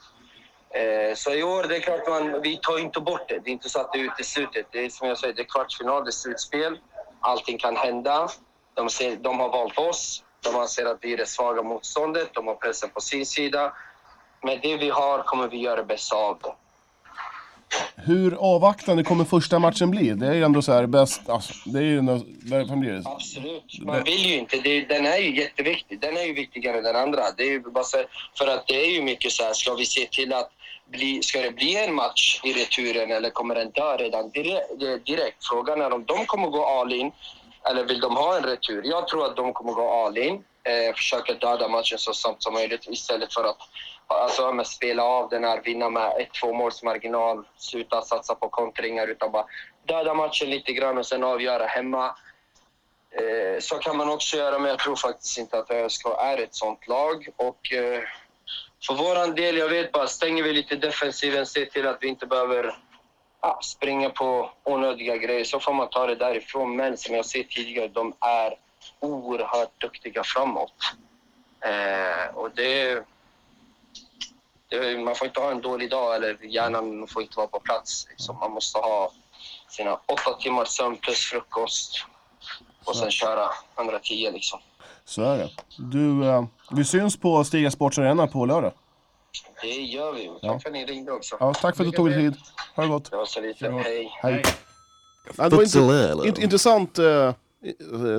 Eh, så i år, det är klart man, vi tar inte bort det. Det är inte så att det är uteslutet. Det är som jag säger, det är kvartsfinal, det är slutspel. Allting kan hända. De, ser, de har valt oss. De anser att vi är det svaga motståndet. De har pressen på sin sida. Men det vi har kommer vi göra det bästa av. Hur avvaktande kommer första matchen bli? Det är ju ändå så här bäst, alltså, det är ju ändå, vad blir det? Absolut. Man vill ju inte. Det, den är ju jätteviktig. Den är ju viktigare än den andra. Det är ju bara så, för att det är ju mycket så här, ska vi se till att bli, ska det bli en match i returen eller kommer den dö redan direkt? direkt? Frågan är om de kommer gå all in eller vill de ha en retur? Jag tror att de kommer gå all in, eh, försöka döda matchen så snabbt som möjligt istället för att alltså, med spela av den här, vinna med ett, två måls marginal, sluta satsa på kontringar utan bara döda matchen lite grann och sen avgöra hemma. Eh, så kan man också göra, men jag tror faktiskt inte att ÖSK är ett sånt lag. Och eh, för vår del, jag vet bara, stänger vi lite defensiven, se till att vi inte behöver ja, springa på onödiga grejer, så får man ta det därifrån. Men som jag sett tidigare, de är oerhört duktiga framåt. Eh, och det, det, man får inte ha en dålig dag eller hjärnan får inte vara på plats. Liksom. Man måste ha sina åtta timmars sömn plus frukost och sen köra 110 liksom. Så är det. Du, eh, vi syns på Stiga Sports Arena på lördag. Det gör vi. Tack Ja. för att ni ringde också. Ja, tack för att du tog dig tid. Ha det gott. Det var så lite. Hej. Hej. Ja, det var int- int- intressant uh,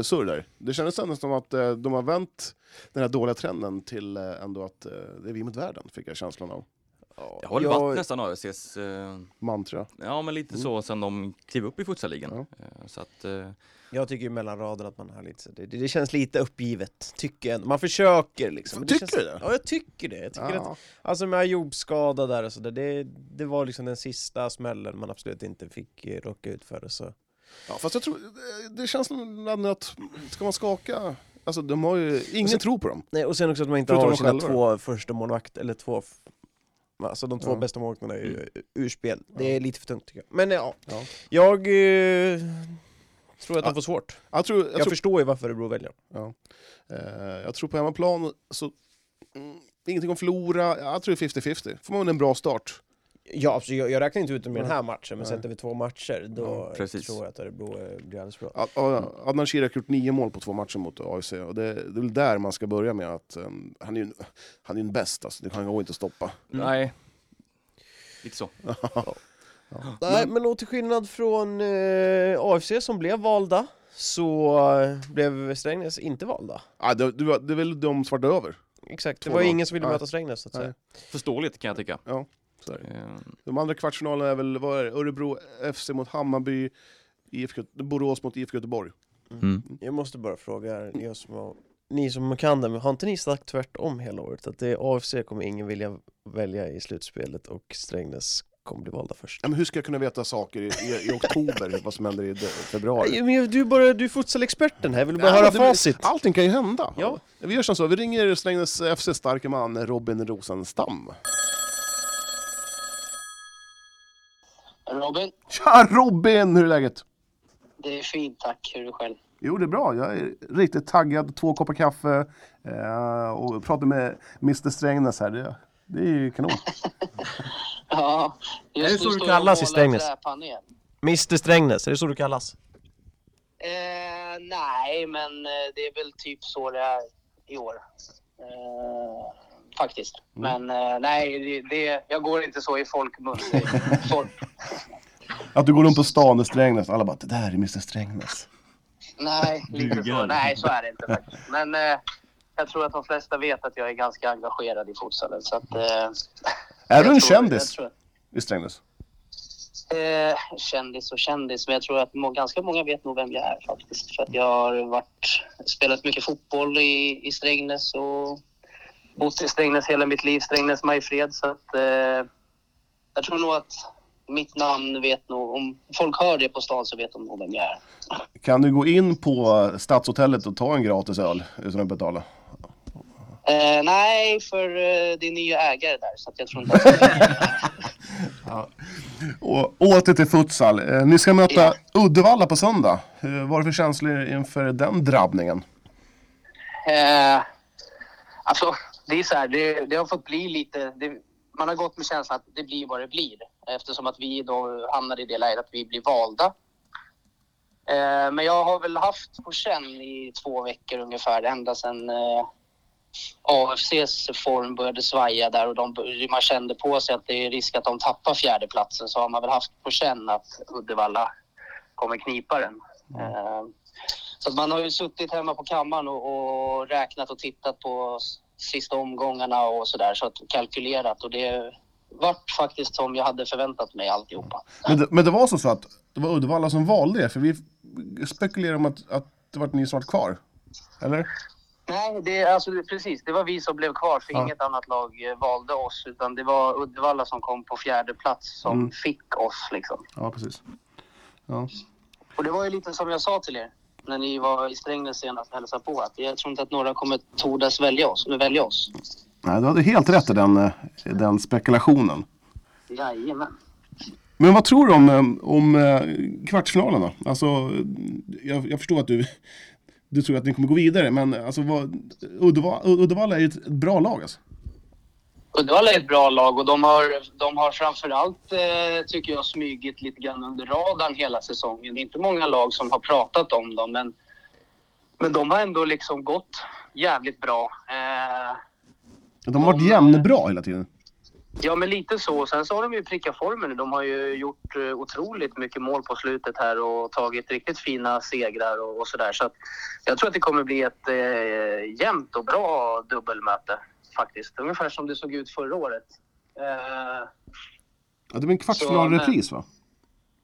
surr där. Det kändes nästan som att eh, de har vänt den här dåliga trenden till eh, ändå att eh, det är vi mot världen, fick jag känslan av. Det har väl Jag- varit nästan AFCs, eh, Mantra. ja men lite så sen de klev upp i futsaligan. Ja. Eh, Så att, eh, Jag tycker ju mellan raderna att man har lite det, det känns lite uppgivet, tycker jag. Man försöker liksom. Tycker känns, du det? Ja, jag tycker det. Jag tycker Ja. att, alltså med jobbskada där och sådär, det, det var liksom den sista smällen man absolut inte fick eh, råka ut för. Så. Ja, fast jag tror, eh, det känns som att, ska man skaka, alltså de har ju, ingen Alltså- tror på dem. Nej, och sen också att man inte Förutom har sina själva två första målvakter, eller två Alltså de två Ja. Mm. bästa målvakterna är ju ur spel. Det är lite för tungt tycker jag. Men ja, Ja. jag eh, tror att de Ja. får svårt. Jag tror, jag Jag, tror, förstår ju varför Örebro väljer ja. Eh, jag tror på hemmaplan, så, mm, ingenting att förlora, jag tror det är 50-50. Får man en bra start. Ja, alltså, jag, jag räknar inte ut dem i den här matchen, men sätter vi två matcher då Ja, tror jag att Örebro blir alldeles bra. Ja, ja, Adnan Shirak har gjort nio mål på två matcher mot AFC och det, det är väl där man ska börja med att um, han är ju han är ju en bäst, alltså. det kan gå inte att stoppa. nej. Lite så. Nej, men och till skillnad från eh, AFC som blev valda, så eh, blev Strängnäs inte valda. Ja, det, det, var- det är väl de svarta över. Exakt, det var ingen som ville möta Strängnäs så att Nej. säga. Förståeligt kan jag tycka. Så är det. Eh, De andra kvartsfinalerna är väl vad är det? Örebro FC mot Hammarby, IFK, Borås mot IFK Göteborg. Mm. Jag måste bara fråga er som har, ni som kan det, men har inte ni sagt tvärtom hela året? Att det är AFC kommer ingen vilja välja i slutspelet och Strängnäs kommer bli valda först? Ja, men hur ska jag kunna veta saker i, i, i oktober, vad som händer i februari? Nej, men du är bara, du är futsalexperten här, jag vill bara Ja, höra det- facit. Allting kan ju hända. Ja. Vi gör som så, vi ringer Strängnäs FC starke man Robin Rosenstam. Robin, Tja Robin, hur är läget? det är fint tack. Hur är du själv? Jo, det är bra. Jag är riktigt taggad. Två koppar kaffe eh, och pratar med Mr Strängnäs här. Det, det är ju kanon. Ja, Är det så du kallas i Strängnäs? Mr Strängnäs, är det så du kallas? Eh, nej, men eh, det är väl typ så det är i år. Eh, faktiskt. Mm. Men eh, nej, det, det, jag går inte så i folkmun. Att du går runt på stan i Strängnäs alla bara det där är Mr Strängnäs. nej, lite så. Nej, så är det inte faktiskt. Men eh, jag tror att de flesta vet att jag är ganska engagerad i futsalen. Så att, eh, Är jag du en kändis jag tror- i Strängnäs? Eh, kändis och kändis, men jag tror att må, ganska många vet nog vem jag är faktiskt. För att jag har varit, spelat mycket fotboll i, i Strängnäs och bott i Strängnäs hela mitt liv, Strängnäs Majfred. Så att eh, jag tror nog att mitt namn vet nog, om folk hör det på stan så vet de nog vem jag är. Kan du gå in på Stadshotellet och ta en gratis öl utan att betala? Eh, nej, för eh, det är nya ägare där så jag tror inte att Och åter till futsal. Eh, Ni ska möta Ja. Uddevalla på söndag. Eh, Vad är det för känslor inför den drabbningen? Eh, alltså, det är så här, det, det har fått bli lite... Det, man har gått med känslan att det blir vad det blir eftersom att vi då hamnar i det läget att vi blir valda. Eh, men jag har väl haft på känn i två veckor ungefär, ända sedan eh, AFCs form började svaja där och de, man kände på sig att det är risk att de tappar fjärdeplatsen så har man väl haft på känn att Uddevalla kommer knipa den. Eh, så man har ju suttit hemma på kammaren och, och räknat och tittat på sista omgångarna och sådär så att kalkylerat och det vart faktiskt som jag hade förväntat mig alltihopa. Men det, men det var så, att det var Uddevalla som valde det, för vi spekulerar om att, att det var ni som var kvar. Eller? Nej, det, alltså, precis. Det var vi som blev kvar för Ja. inget annat lag eh, valde oss utan det var Uddevalla som kom på fjärde plats som Mm. fick oss liksom. Ja, precis. Ja. Och det var ju lite som jag sa till er när ni var i Strängnäs senast och hälsade på att jag tror inte att några kommer tordas välja oss. Eller välja oss. Nej, du hade helt rätt i den, eh, den spekulationen. Jajamän. Men vad tror du om, eh, om eh, då? Alltså, jag, jag förstår att du, du tror att ni kommer gå vidare, men alltså, vad, Uddevalla, Uddevalla är ju ett, ett bra lag alltså. Uddevalla är ett bra lag och de har, de har framförallt, eh, tycker jag, smygit lite grann under radarn hela säsongen. Det är inte många lag som har pratat om dem, men, men de har ändå liksom gått jävligt bra. Eh, De har varit jämnbra hela tiden. Ja, men lite så. Sen så har de ju prickat formen. De har ju gjort eh, otroligt mycket mål på slutet här och tagit riktigt fina segrar och, och sådär. Så att jag tror att det kommer bli ett eh, jämnt och bra dubbelmöte faktiskt. Ungefär som det såg ut förra året. Eh, Ja, det var en kvartsfinalrepris va?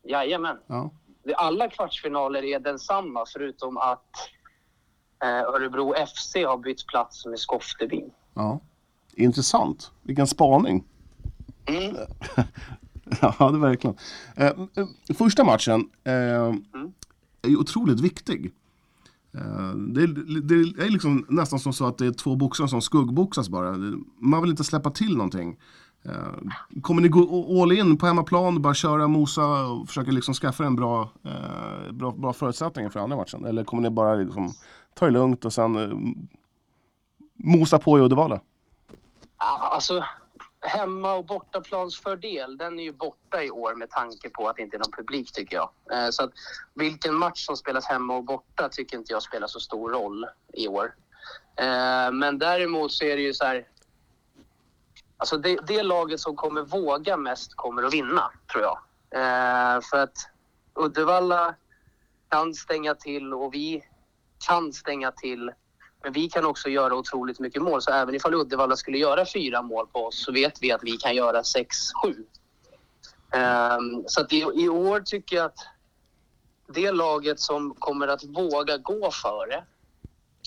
jajamän. Ja. Alla kvartsfinaler är densamma förutom att eh, Örebro FC har bytt plats med Skoftebyn. ja. Intressant. Vilken spaning. Mm. Ja, det verkligen. Eh, eh, första matchen eh, är ju otroligt viktig. Eh, det, är, det är liksom nästan som så att det är två boxare som skuggboxas bara. Man vill inte släppa till någonting. Eh, kommer ni gå all in på hemmaplan, bara köra mosa och försöka liksom skaffa en bra, eh, bra, bra förutsättningar för andra matchen? Eller kommer ni bara liksom ta det lugnt och sen mosa på i Uddevalla? Alltså, hemma och bortaplansfördel, den är ju borta i år med tanke på att det inte är någon publik tycker jag. Eh, så att vilken match som spelas hemma och borta tycker inte jag spelar så stor roll i år. Eh, men däremot så är det ju så här... Alltså det, det laget som kommer våga mest kommer att vinna, tror jag. Eh, för att Uddevalla kan stänga till och vi kan stänga till men vi kan också göra otroligt mycket mål. Så även ifall Uddevalla skulle göra fyra mål på oss så vet vi att vi kan göra sex, sju. Um, så att i, i år tycker jag att det laget som kommer att våga gå före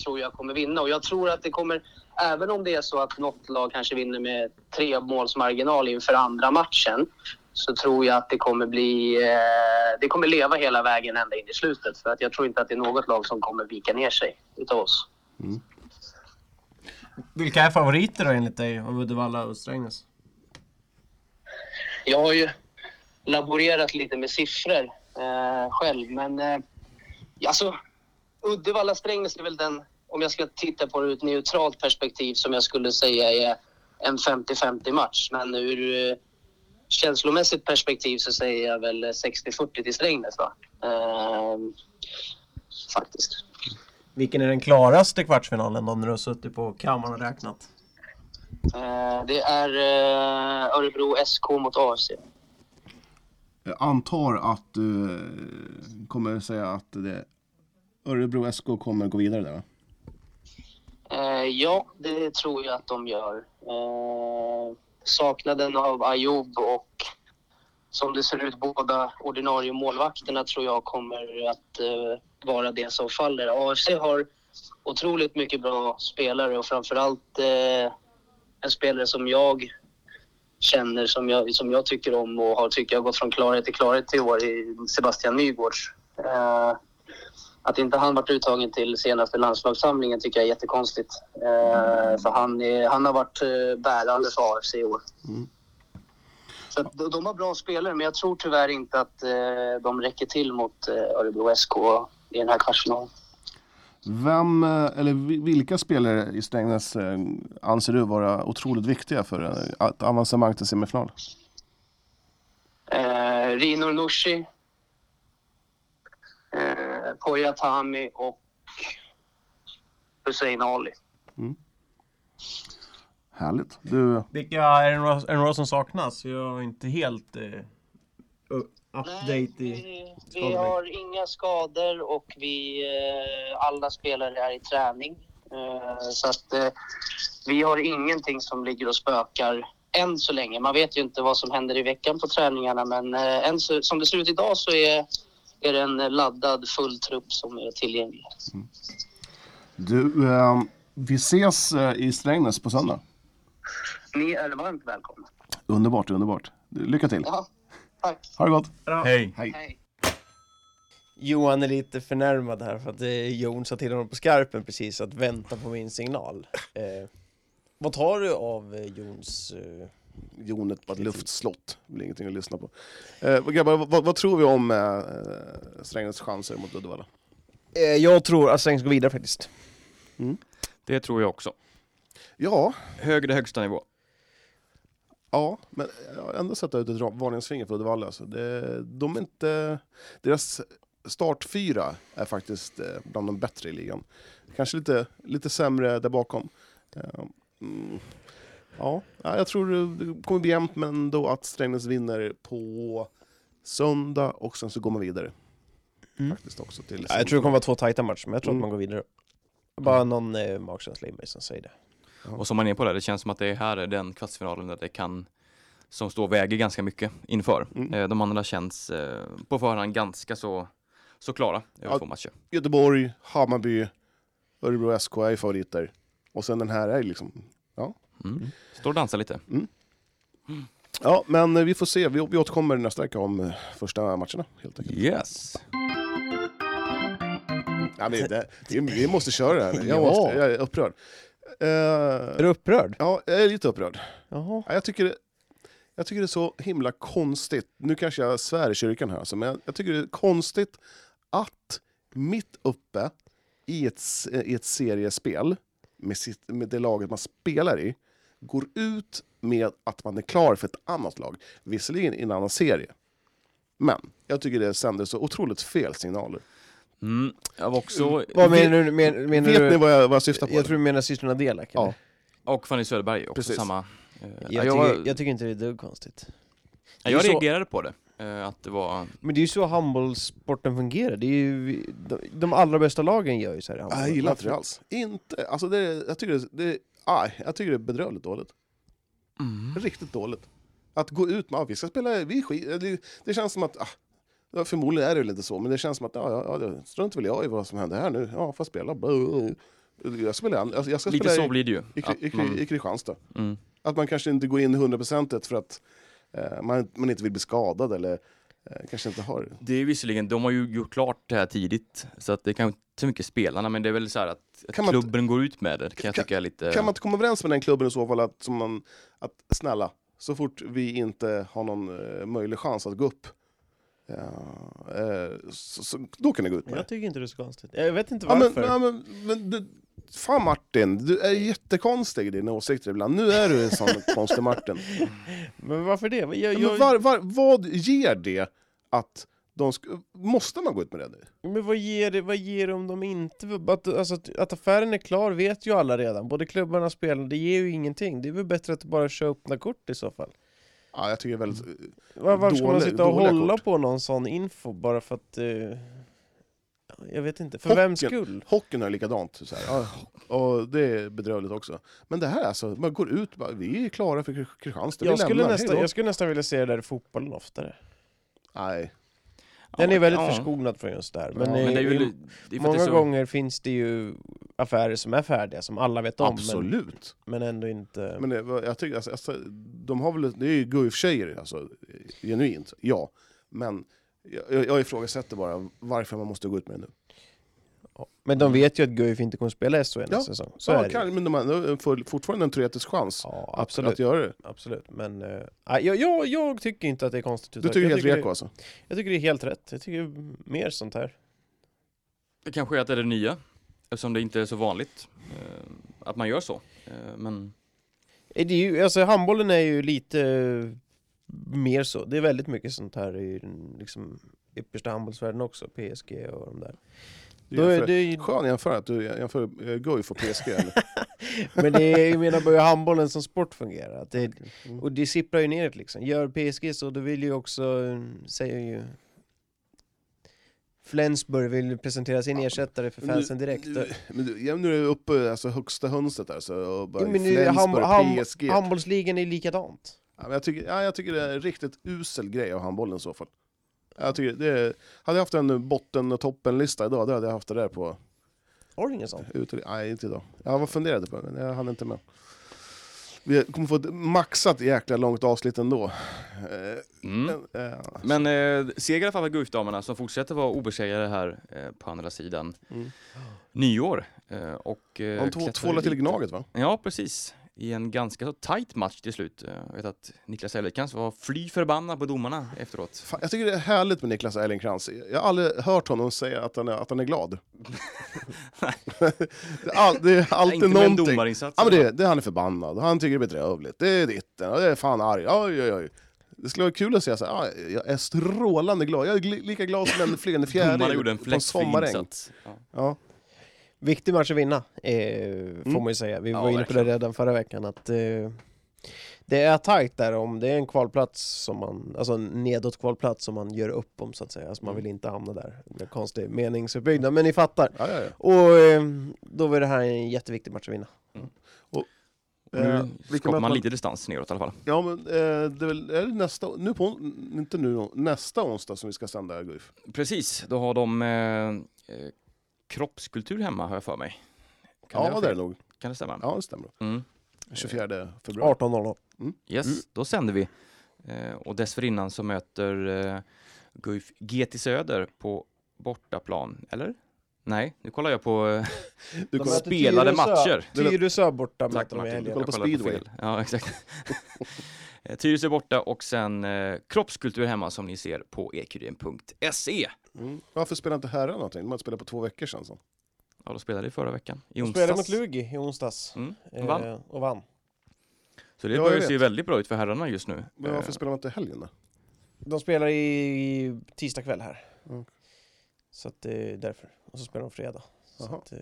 tror jag kommer vinna. Och jag tror att det kommer, även om det är så att något lag kanske vinner med tre måls marginal inför andra matchen så tror jag att det kommer bli, eh, det kommer leva hela vägen ända in i slutet. För att jag tror inte att det är något lag som kommer vika ner sig utav oss. Vilka är favoriter då enligt dig av Uddevalla och Strängnäs? Jag har ju laborerat lite med siffror eh, själv, men eh, alltså Uddevalla-Strängnäs är väl den, om jag ska titta på det ur ett neutralt perspektiv, som jag skulle säga är en 50-50 match. Men ur eh, känslomässigt perspektiv så säger jag väl 60-40 till Strängnäs. Va? Eh, faktiskt. Vilken är den klaraste kvartsfinalen då när du har suttit på kammaren och räknat? Eh, det är eh, Örebro SK mot AFC. Jag antar att du kommer säga att det Örebro SK kommer gå vidare där va? Eh, ja, det tror jag att de gör. Eh, saknaden av Ayoub och som det ser ut båda ordinarie målvakterna tror jag kommer att eh, vara det som faller. AFC har otroligt mycket bra spelare och framförallt eh, en spelare som jag känner, som jag, som jag tycker om och har tycker jag gått från klarhet till klarhet i år i Sebastian Nygårds. Eh, att inte han varit uttagen till senaste landslagssamlingen tycker jag är jättekonstigt. Eh, för han, är, han har varit eh, bärande för AFC i år. Mm. Så att de, har bra spelare, men jag tror tyvärr inte att eh, de räcker till mot eh, Örebro SK i den här kvartsfinalen. Vem, eh, eller vi- vilka spelare i Strängnäs anser du vara otroligt viktiga för ett avancemang till semifinal? Eh, Rino Nushi, eh, Poya Tami och Hussein Ali. Härligt. Du, Vilka, är det några, är det några som saknas? Jag är inte helt eh, update i... vi, vi har inga skador och vi, eh, alla spelare är i träning. Eh, så att eh, vi har ingenting som ligger och spökar än så länge. Man vet ju inte vad som händer i veckan på träningarna men eh, än så, som det ser ut idag så är, är det en laddad full trupp som är tillgänglig. du eh, vi ses eh, i Strängnäs på söndag. Ni är varmt välkomna. Underbart, underbart. Lycka till. Ja, tack. Ha det gott. Hej! Hej. Hej. Johan är lite förnärmad här för att eh, Jon sa till honom på skarpen precis att vänta på min signal. Eh, vad tar du av eh, Jons... Eh, Jon ett luftslott. Det blir ingenting att lyssna på. Eh, grabbar, vad, vad tror vi om eh, Strängnäs chanser mot Uddevalla? eh, jag tror att Strängnäs går vidare faktiskt. Det tror jag också. Ja, Högre högsta nivå. ja, men jag har ändå sätta ut ett ra- varningsfinger för Uddevalla. Alltså. Det, de är inte, deras startfyra är faktiskt eh, bland de bättre i ligan. Kanske lite, lite sämre där bakom. Eh, mm, ja, ja, jag tror det kommer bli jämnt, men ändå att Strängnäs vinner på söndag och sen så går man vidare. Mm. Faktiskt också till Ja, jag tror det kommer vara två tajta matcher, men jag tror Mm. att man går vidare. Bara någon eh, magkänsla i mig som säger det. Och som man är på det, det känns som att det här är den kvartsfinalen där det kan som står och väger ganska mycket inför. Mm. Eh, De andra känns eh, på förhand ganska så, så klara över Ja. två matcher. Göteborg, Hammarby, Örebro SK är favoriter. Och sen den här är liksom... Mm. Står och dansar lite. Ja, men eh, vi får se. Vi, vi återkommer nästa vecka om första matcherna helt enkelt. Yes! Ja, men det, vi, vi måste köra det här. Jag, Ja. måste, jag är upprörd. Eh, Är du upprörd? ja, jag är lite upprörd. Jaha. Ja, Jag tycker, jag tycker det är så himla konstigt. Nu kanske jag svär i kyrkan här, alltså, men jag, jag tycker det är konstigt att mitt uppe i ett, i ett seriespel med, sitt, med det laget man spelar i går ut med att man är klar för ett annat lag. Visserligen i en annan serie. Men jag tycker det sänder så otroligt fel signaler. Mm. Jag var också, Vad menar du? Men, menar Vet du ni vad jag, vad jag syftar på? jag tror du menar systrarna Delak? Ja. och Fanny Söderberg, också Precis. samma. Eh, Jag, jag, var- tycker, jag tycker inte det är dugg konstigt. jag det så- reagerade på det. eh, Att det var... Men det är ju så handbollssporten fungerar. Det är ju, de, de allra bästa lagen gör ju så här i handboll. Jag gillar inte det alls. Inte. Alltså det, jag, tycker det, det, aj, jag tycker det är bedrövligt dåligt. Mm. Riktigt dåligt. Att gå ut med att vi ska spela, vi skit, det, det känns som att, ah, ja, förmodligen är det väl inte så, men det känns som att ja, ja, ja, strunt väl jag i vad som händer här nu. Ja, får spela. Jag ska spela, alltså, jag ska Lite spela så i, blir det ju. i, att i, man- i, i Kristianstad. Mm. Att man kanske inte går in hundraprocentigt för att eh, man, man inte vill bli skadad eller eh, kanske inte har... Det är visserligen, de har ju gjort klart det här tidigt, så att det kan inte så mycket spelarna, men det är väl så här att, att klubben går ut med det, kan jag tycka lite... Kan man inte komma överens med den klubben i så fall att, som man, att snälla, så fort vi inte har någon eh, möjlig chans att gå upp, ja, eh, så, så, då kan ni gå ut med det. Jag tycker inte det är så konstigt. Jag vet inte men, varför. ja, men, men, du, fan Martin, du är jättekonstig i dina åsikter ibland. Nu är du en sån konstig Martin. Men varför det? Jag, Ja, jag, men var, var, vad ger det att de Måste man gå ut med det nu? Men vad ger det, vad ger det om de inte... Att, alltså, att affären är klar vet ju alla redan, både klubbarna och spelarna, det ger ju ingenting. Det är väl bättre att bara köra öppna kort i så fall. Ja, jag tycker det är väldigt... Var, varför ska man sitta och hålla kort. på någon sån info bara för att... eh, jag vet inte, för vems Hockeyn- skull? Hockeyn är likadant. Så här. Ja, och det är bedrövligt också. Men det här alltså, man går ut bara, vi är klara för Kri- Kristianstad, vi Jag skulle, lämnar, då. jag skulle nästan vilja se det där i fotbollen oftare. Nej. Den är väldigt ja. förskonad från just där. Men, Men, i- men det är ju i- många är så, gånger finns det ju affärer som är färdiga, som alla vet om, men, Absolut. men ändå inte... Men det, jag tycker, alltså, alltså, de har väl, det är ju guif-tjejer, alltså, genuint, ja. Men jag, jag ifrågasätter bara varför man måste gå ut med det nu. Ja. Men de vet ju att Guif inte kommer spela SHL nästa Ja. säsong. Så ja, kan, men de har får fortfarande en teoretisk chans Ja, att, absolut. att göra det. absolut. Men uh, jag, jag, jag tycker inte att det är konstigt. Du tycker jag helt tycker reko det, alltså? Jag tycker det är helt rätt. Jag tycker mer sånt här. det kanske är att det är det nya, eftersom det inte är så vanligt eh, att man gör så. Eh, men Eh, Det är ju, alltså, handbollen är ju lite mer så. Det är väldigt mycket sånt här i den liksom, yppersta handbollsvärlden också. PSG och de där. Då är jämför- det ju- Skön jämförelse att du jämför Guif och PSG. Men det är, jag menar bara handbollen som sport fungerar. Det, Mm. och det sipprar ju neråt liksom. Gör PSG så, då vill ju också, säger ju Flensburg vill presentera sin ersättare för fansen direkt. Men du, ja, nu är du uppe alltså, högsta hönset där, så, och bara Ja, men Flensburg, PSG. handbollsligan är likadant. Ja, men jag, tycker, ja, jag tycker det är en riktigt usel grej av handbollen i så fall. Jag tycker det är, hade jag haft en botten och toppenlista idag, då hade jag haft det där på... Har du ingen sån? Nej, inte idag. Jag var funderade på det, men jag hann inte med. Vi kommer få ett maxat jäkla långt avsnitt ändå. Eh, Mm. men, eh, Men eh, seger i alla fall för Guif-damerna som fortsätter vara obesegrade här eh, på andra sidan Mm. nyår. Eh, och, eh, de två, tvålar till. Gnaget va? Ja, precis. I en ganska så tight match till slut. Jag vet att Niklas Ellekrans var fly förbannad på domarna efteråt. Fan, jag tycker det är härligt med Niklas Elgenkrantz. Jag har aldrig hört honom säga att han är, att han är glad. det, är all, det är alltid Inte med en någonting. Ja, men det, det, han är förbannad, han tycker det är bedrövligt. Det är ditten, det är fan arg. Oj, oj, oj. Det skulle vara kul att säga så här, ja, jag är strålande glad. Jag är lika glad som en flygande Domarna fjäril gjorde en fläckfri insats. Ja. Ja. Viktig match att vinna, eh, får Mm. man ju säga. Vi Ja, var inne på det redan förra veckan att eh, det är tajt där om det är en kvalplats som man, alltså en nedåt kvalplats som man gör upp om så att säga. Alltså man Mm. vill inte hamna där. Det är konstig meningsuppbyggnad, men ni fattar. Ja, ja, ja. Och eh, då var det här en jätteviktig match att vinna. Och Eh, nu vilka skapar man man- lite distans neråt i alla fall. ja men eh, det är väl är det nästa, nu på, inte nu, nästa onsdag som vi ska sända Guif. Precis, då har de eh, eh, kroppskultur hemma har jag för mig. Kan Ja, det är det nog. Kan det stämma? Ja, det stämmer. Mm. 24 februari. 18.00. Yes, Mm. då sänder vi. Eh, och dessförinnan så möter eh, Guif GT Söder på bortaplan, eller? Nej, nu kollar jag på eh, Du kollar, spelade Tyresö- matcher. Tyresö borta Tack möter de i Martin, du kollar på på speedway. fel. Ja, exakt. Eh, Tyresö borta och sen eh, kroppskultur hemma som ni ser på ekurien.se. mm. Varför spelar inte herrarna någonting? De har spelat på två veckor sedan. Så. Ja, de spelade i förra veckan, i De onsdags. spelade mot Lugi i onsdags. Mm, Eh, vann. och vann. Så det Ja, börjar se väldigt bra ut för herrarna just nu. Men varför Eh, spelar man inte helgen då? De spelar i tisdag kväll här. Mm. Så att det är därför. Och så spelar de fredag. Så att, eh,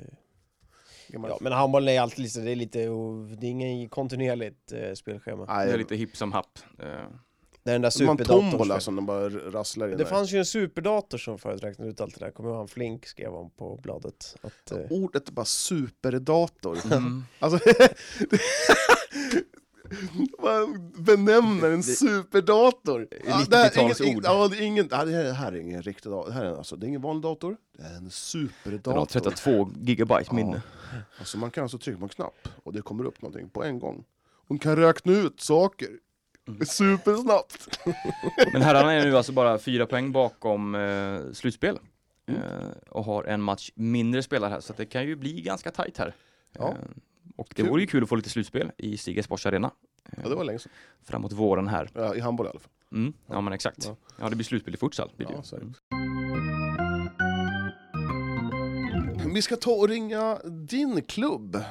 ja, men handbollen är alltid lite, det är lite, och det är ingen kontinuerligt eh, spelschema. Det Nej, är lite hipp som happ. Eh, Det är den där man superdatorn. tombola som de bara rasslar in Det där. fanns ju en superdator som förut räknade ut allt det där. Kommer han Flink skrev om på bladet? Att, eh, Ordet är bara superdator. mm. Alltså, man benämner en superdator. är Ja, det här är 90-talsord. ingen- Ja, det är ingen, ja, det här- det här är ingen riktig dator. Det, här är, alltså, det är ingen vanlig dator, det är en Den har superdator. 32 gigabyte minne. Alltså, man kan alltså trycka på en knapp och det kommer upp någonting på en gång. Hon kan räkna ut saker. Supersnabbt. Men herrarna är nu alltså bara fyra poäng bakom eh, slutspel. Mm. Eh, och har en match mindre spelare här, så det kan ju bli ganska tajt här. Ja. Eh, och det Kul. vore ju kul att få lite slutspel i Stiga Sports Arena. Eh, Ja, det var länge sedan. Framåt våren här. Ja, I handboll i alla fall. Mm. Ja men exakt. Ja. Ja det blir slutspel i futsal. Blir Ja, det. Mm. Vi ska ta och ringa din klubb.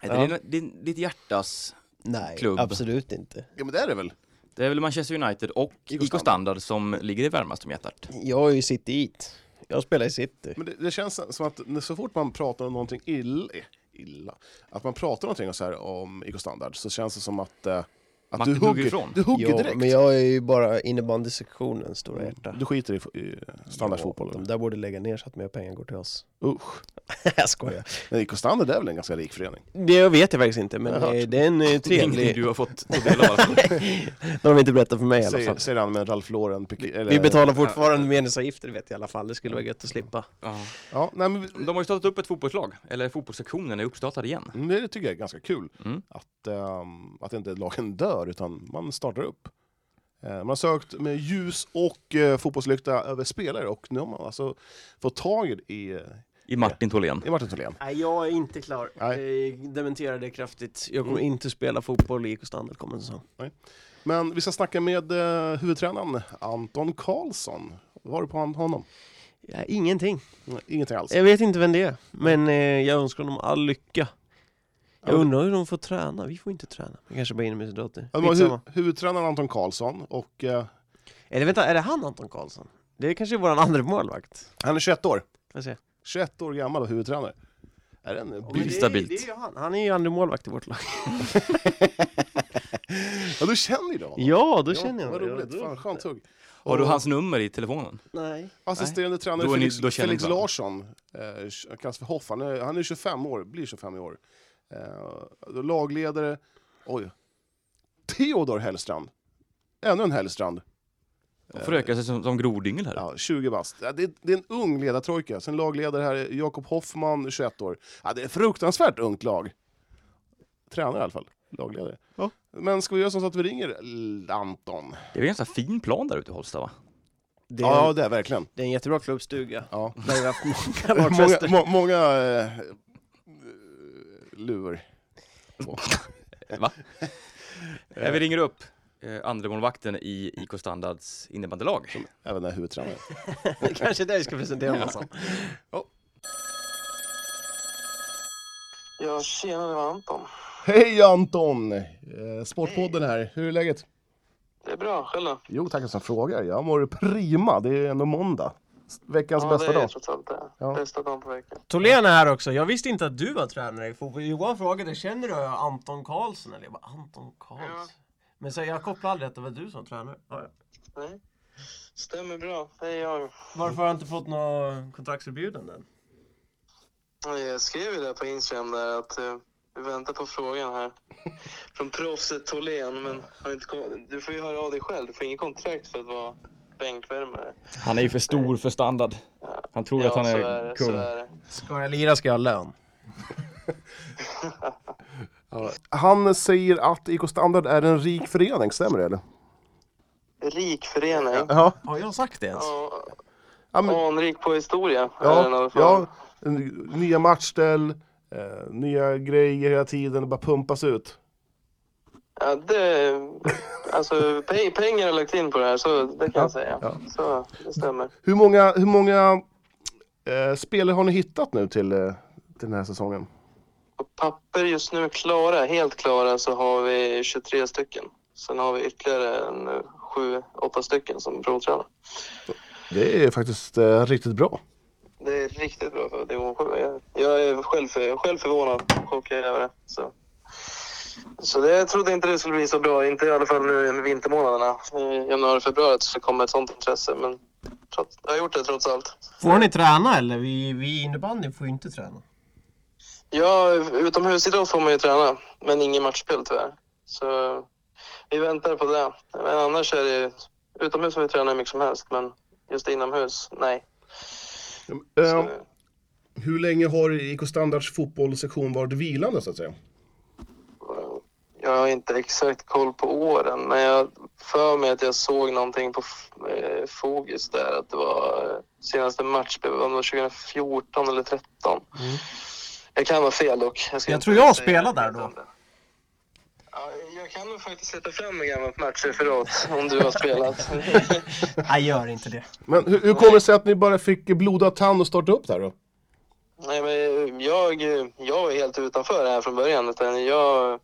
Är det din, din, ditt hjärtas? Nej, Klubb. absolut inte. Ja men det är det väl? Det är väl Manchester United och IK Standard som ligger i varmast om hjärtat. Jag är ju City Eat. Jag spelar i City. Men det, det känns som att så fort man pratar om någonting illa, illa att man pratar någonting så här om IK Standard så känns det som att, eh, att du hugger ifrån. du hugger Ja, direkt. men jag är ju bara innebandysektionens stora hjärta. Du skiter i, i standardfotboll? Ja, de där borde lägga ner så att mer pengar går till oss. Usch. jag skojar. Men IK Standard är väl en ganska rik förening? Det vet jag faktiskt inte, men eh, det är en eh, Ingenting trevlig... du har fått ta del av fall. Det har de inte berättat för mig i alla fall. säger han med Ralph Lauren. Eller, Vi betalar fortfarande medlemsavgifter vet jag i alla fall, det skulle vara gött att slippa. Ja. Ja, nej, men, De har ju startat upp ett fotbollslag, eller fotbollssektionen är uppstartad igen. mm, det tycker jag är ganska kul. Mm. Att, ehm, att inte lagen dör, utan man startar upp. Eh, man har sökt med ljus och uh, fotbollslykta över spelare och nu har man alltså fått tag i, eh, I Martin Tholén. i Martin Tholén. Nej, jag är inte klar. Nej. Jag dementerar det kraftigt. Jag kommer Mm. inte spela fotboll i IK Standard kommande säsong. Men vi ska snacka med huvudtränaren Anton Karlsson. Vad har du på hon- honom? Ja, ingenting. Nej, Ingenting alls. Jag vet inte vem det är, men eh, jag önskar honom all lycka. Jag Ja, undrar hur de får träna. Vi får inte träna. Vi kanske bara är. Ja, det var Skitsamma. hu- huvudtränaren Anton Karlsson och eh, Eller vänta, är det han Anton Karlsson? Det är kanske våran andra målvakt. han är 21 år. Får se. 21 år gammal och huvudtränare. Är det en Men bli- det är- stabilt. Det är ju han. Han är ju andra målvakt i vårt lag. Ja, du känner ju det honom. Ja, då Ja, känner jag Vad roligt. Ja, Fan, skönt hugg. Har du Och hans nummer i telefonen? Nej. Assisterande tränare Då är ni- Felix, då känner Felix ni varandra. Larsson, eh, kallas för Hoff. Han är, han är 25 år, blir 25 i år. Eh, lagledare, oj. Theodor Hellstrand. Ännu en Hellstrand. De förökar sig som, som grodyngel här. Ja, 20 bast. Ja, det, det är en ung ledartrojka. Sen lagledare här är Jakob Hoffman, 21 år. Ja, det är ett fruktansvärt ungt lag. Tränare i alla fall, lagledare. Ja. Men ska vi göra som så att vi ringer Anton? Det är en ganska fin plan där ute i Holsta va? Det är, Ja, det är verkligen. det är en jättebra klubbstuga. Ja. Där vi har haft många många, många eh, luvor. Va? Eh, vi ringer upp eh, andremålvakten i IK Standards innebandylag. Även är huvudtränare. Kanske det vi ska presentera oss som. Ja, tjena, det var Anton. Hej Anton! Eh, Sportpodden här. Hur är läget? Det är bra, själv då? Jo, tackar som frågar. Jag mår prima. Det är ändå måndag. Veckans bästa det är dag. trots allt det. Ja. Bästa dagen på veckan. Tholén är här också. Jag visste inte att du var tränare i fotboll. Johan frågade, känner du Anton Karlsson? Eller jag bara, Anton Karlsson? Ja. Men så jag kopplade aldrig att det var du som tränare. Ja, ja. Nej. Stämmer bra, det är jag. Varför har jag inte fått några kontraktserbjudande? Jag skrev ju det på Instagram där att eh, vi väntar på frågan här. Från proffset Tholén, men har inte du får ju höra av dig själv. Du får ingen kontrakt för att vara bänkvärmare. Han är ju för stor för standard. Han tror att han är, är kung. är. Ska jag lira ska jag ha lön. Han säger att IK Standard är en rik förening, stämmer det eller? Rik förening. Ja. Har jag sagt det ens? Ja, Ja, men, anrik på historia ja, ja. Nya matchställ, eh, nya grejer hela tiden, det bara pumpas ut. Ja, det... Alltså, pe- pengar har lagt in på det här, så det kan Ja, jag säga. ja. Så, det stämmer. Hur många, hur många eh, spelare har ni hittat nu till, eh, till den här säsongen? På papper just nu klara, helt klara, så har vi 23 stycken. Sen har vi ytterligare en, sju, åtta stycken som provtränar. Det är faktiskt eh, riktigt bra. Det är riktigt bra för division 7. Jag, jag är själv, för, själv förvånad och chockad över det. Så. Så det, jag trodde inte det skulle bli så bra. Inte i alla fall nu i vintermånaderna. I januari, februari så kommer ett sånt intresse. Men trots, jag har gjort det trots allt. Får ni träna eller? Vi, vi innebandy får ju inte träna. Ja, utomhusidrott får man ju träna, men ingen matchspel tyvärr. Så vi väntar på det. Men annars är det utomhus får vi träna hur mycket som helst, men just inomhus, nej. Eh, Så, hur länge har IK Standards fotbollssektion varit vilande så att säga? Jag har inte exakt koll på åren, men jag för mig att jag såg någonting på eh, Fogis där, att det var eh, senaste matchspel, var det 2014 eller 2013. Jag kan vara fel dock. Jag inte tror jag spelade där då. om. Ja, jag kan nog faktiskt sätta fram en gammal matchreferat om du har spelat. Nej, gör inte det. Men hur, hur kommer det sig att ni bara fick blodad tand och starta upp där då? Nej, men jag, jag var helt utanför det här från början. Utan jag,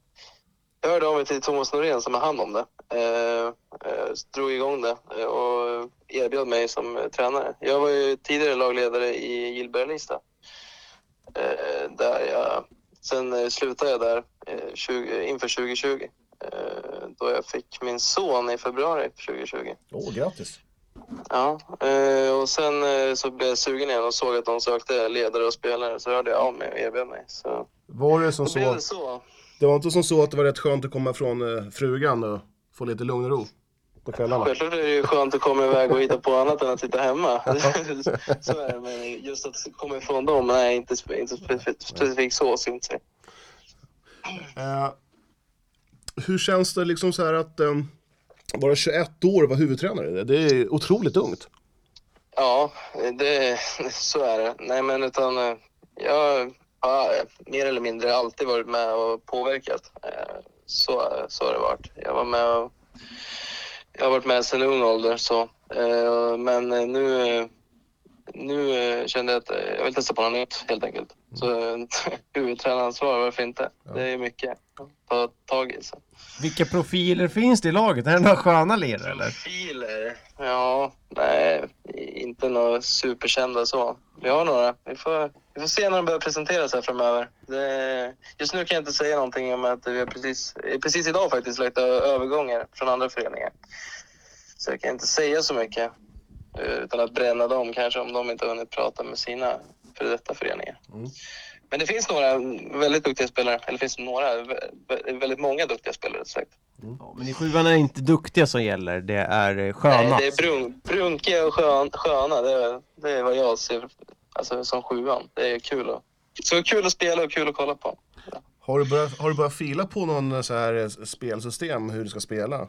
jag hörde av mig till Thomas Norén som har hand om det. Eh, eh, drog igång det eh, och erbjöd mig som eh, tränare. Jag var ju tidigare lagledare i Gillberga-Lista. Eh, där jag, sen eh, slutade jag där eh, 20, inför 2020. Eh, då jag fick min son i februari 2020. Åh, grattis! Ja, eh, och sen eh, så blev jag sugen igen och såg att de sökte ledare och spelare. Så hörde jag av mig och erbjöd mig. Så Var det som så? så. Det var inte som så att det var rätt skönt att komma från eh, frugan och få lite lugn och ro på kvällarna? Självklart är det ju skönt att komma iväg och hitta på annat än att sitta hemma. så är det. Men just att komma ifrån dem, nej inte, inte specifikt, så. så inte säga. Eh, hur känns det liksom så här att eh, bara 21 år och vara huvudtränare? Det- Det är otroligt ungt. Ja, det, så är det. Nej men utan eh, jag har mer eller mindre alltid varit med och påverkat. Eh, Så, så har det varit. Jag var med och, jag har varit med sedan ung ålder så. Eh, Men nu, nu eh, kände jag att eh, jag vill testa på något nytt helt enkelt. Så eh, huvudtränaransvar, varför inte? Det är mycket att ta tag i. Så. Vilka profiler finns det i laget? Är det några sköna lirare eller? Profiler? Ja, nej, inte några superkända så. Vi har några. Vi får, vi får se när de börjar presenteras här framöver. Det, just nu kan jag inte säga någonting om att vi har precis, precis idag faktiskt lagt övergångar från andra föreningar. Så jag kan inte säga så mycket eh, utan att bränna dem kanske om de inte har hunnit prata med sina före detta föreningar. Men det finns några väldigt duktiga spelare, eller finns några, vä- vä- väldigt många duktiga spelare sagt. Ja, men i sjuan är det inte duktiga som gäller, det är eh, sköna. Nej, det är brun, brunkiga och skön, sköna. Det är, det är vad jag ser alltså, som sjuan. Det är kul att, så kul att spela och kul att kolla på. Har du, börjat, har du börjat fila på någon så här eh, spelsystem hur du ska spela?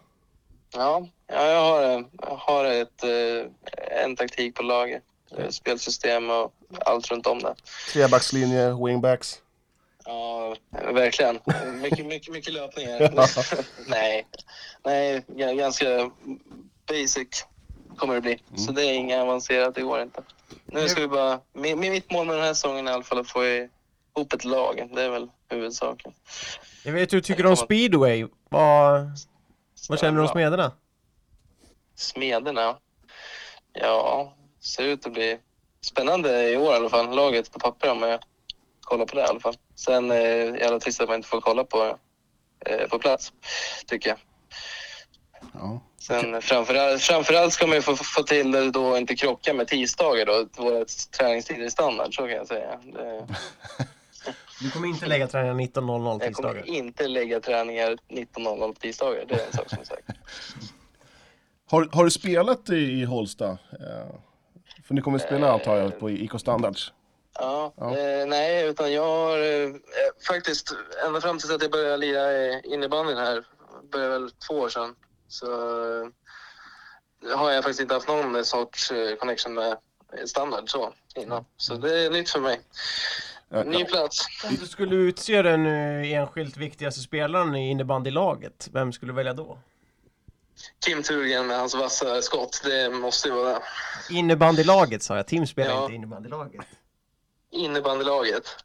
Ja, ja jag har, eh, jag har ett, eh, en taktik på laget. Eh, Spelsystem och allt runt om det. Trebackslinje, wingbacks? Ja, verkligen. Mycket, mycket, mycket löpningar. Nej, nej, ganska basic kommer det bli. Så det är inget avancerat, det går inte. Nu ska vi bara, mi- mi- mitt mål med den här säsongen är i alla fall att få ihop ett lag. Det är väl huvudsaken. Jag vet hur du tycker om speedway. Vad, vad känner du om smederna? Smederna? Ja, ser ut att bli spännande i år i alla fall. Laget på papper om jag kollar på det i alla fall. Sen eh, jävla trist att man inte får kolla på eh, på plats, tycker jag. Ja. Sen framförallt, framförallt ska man ju få, få till det då och inte krocka med tisdagar då. Våra träningstider är standard, så kan jag säga. Det, Du kommer inte lägga träningen 19.00 jag kommer tisdagar? inte lägga träningar 19.00 på tisdagar. Det är en sak som är säker. Har, har du spelat i, Holsta? Eh, för ni kommer spela antar jag på IK Standards? Ja, Ja. Eh, nej, utan jag har eh, faktiskt ända fram tills att jag började lira i innebandyn här, började väl två år sedan, så eh, har jag faktiskt inte haft någon sorts eh, connection med standard så innan. Så det är nytt för mig. Eh, Ny plats. Om du skulle utse den eh, enskilt viktigaste spelaren i innebandylaget, vem skulle du välja då? Kim Turgen med hans vassa skott, det måste ju vara. Innebandylaget sa jag, Tim spelar Ja. inte innebandylaget. Innebandylaget.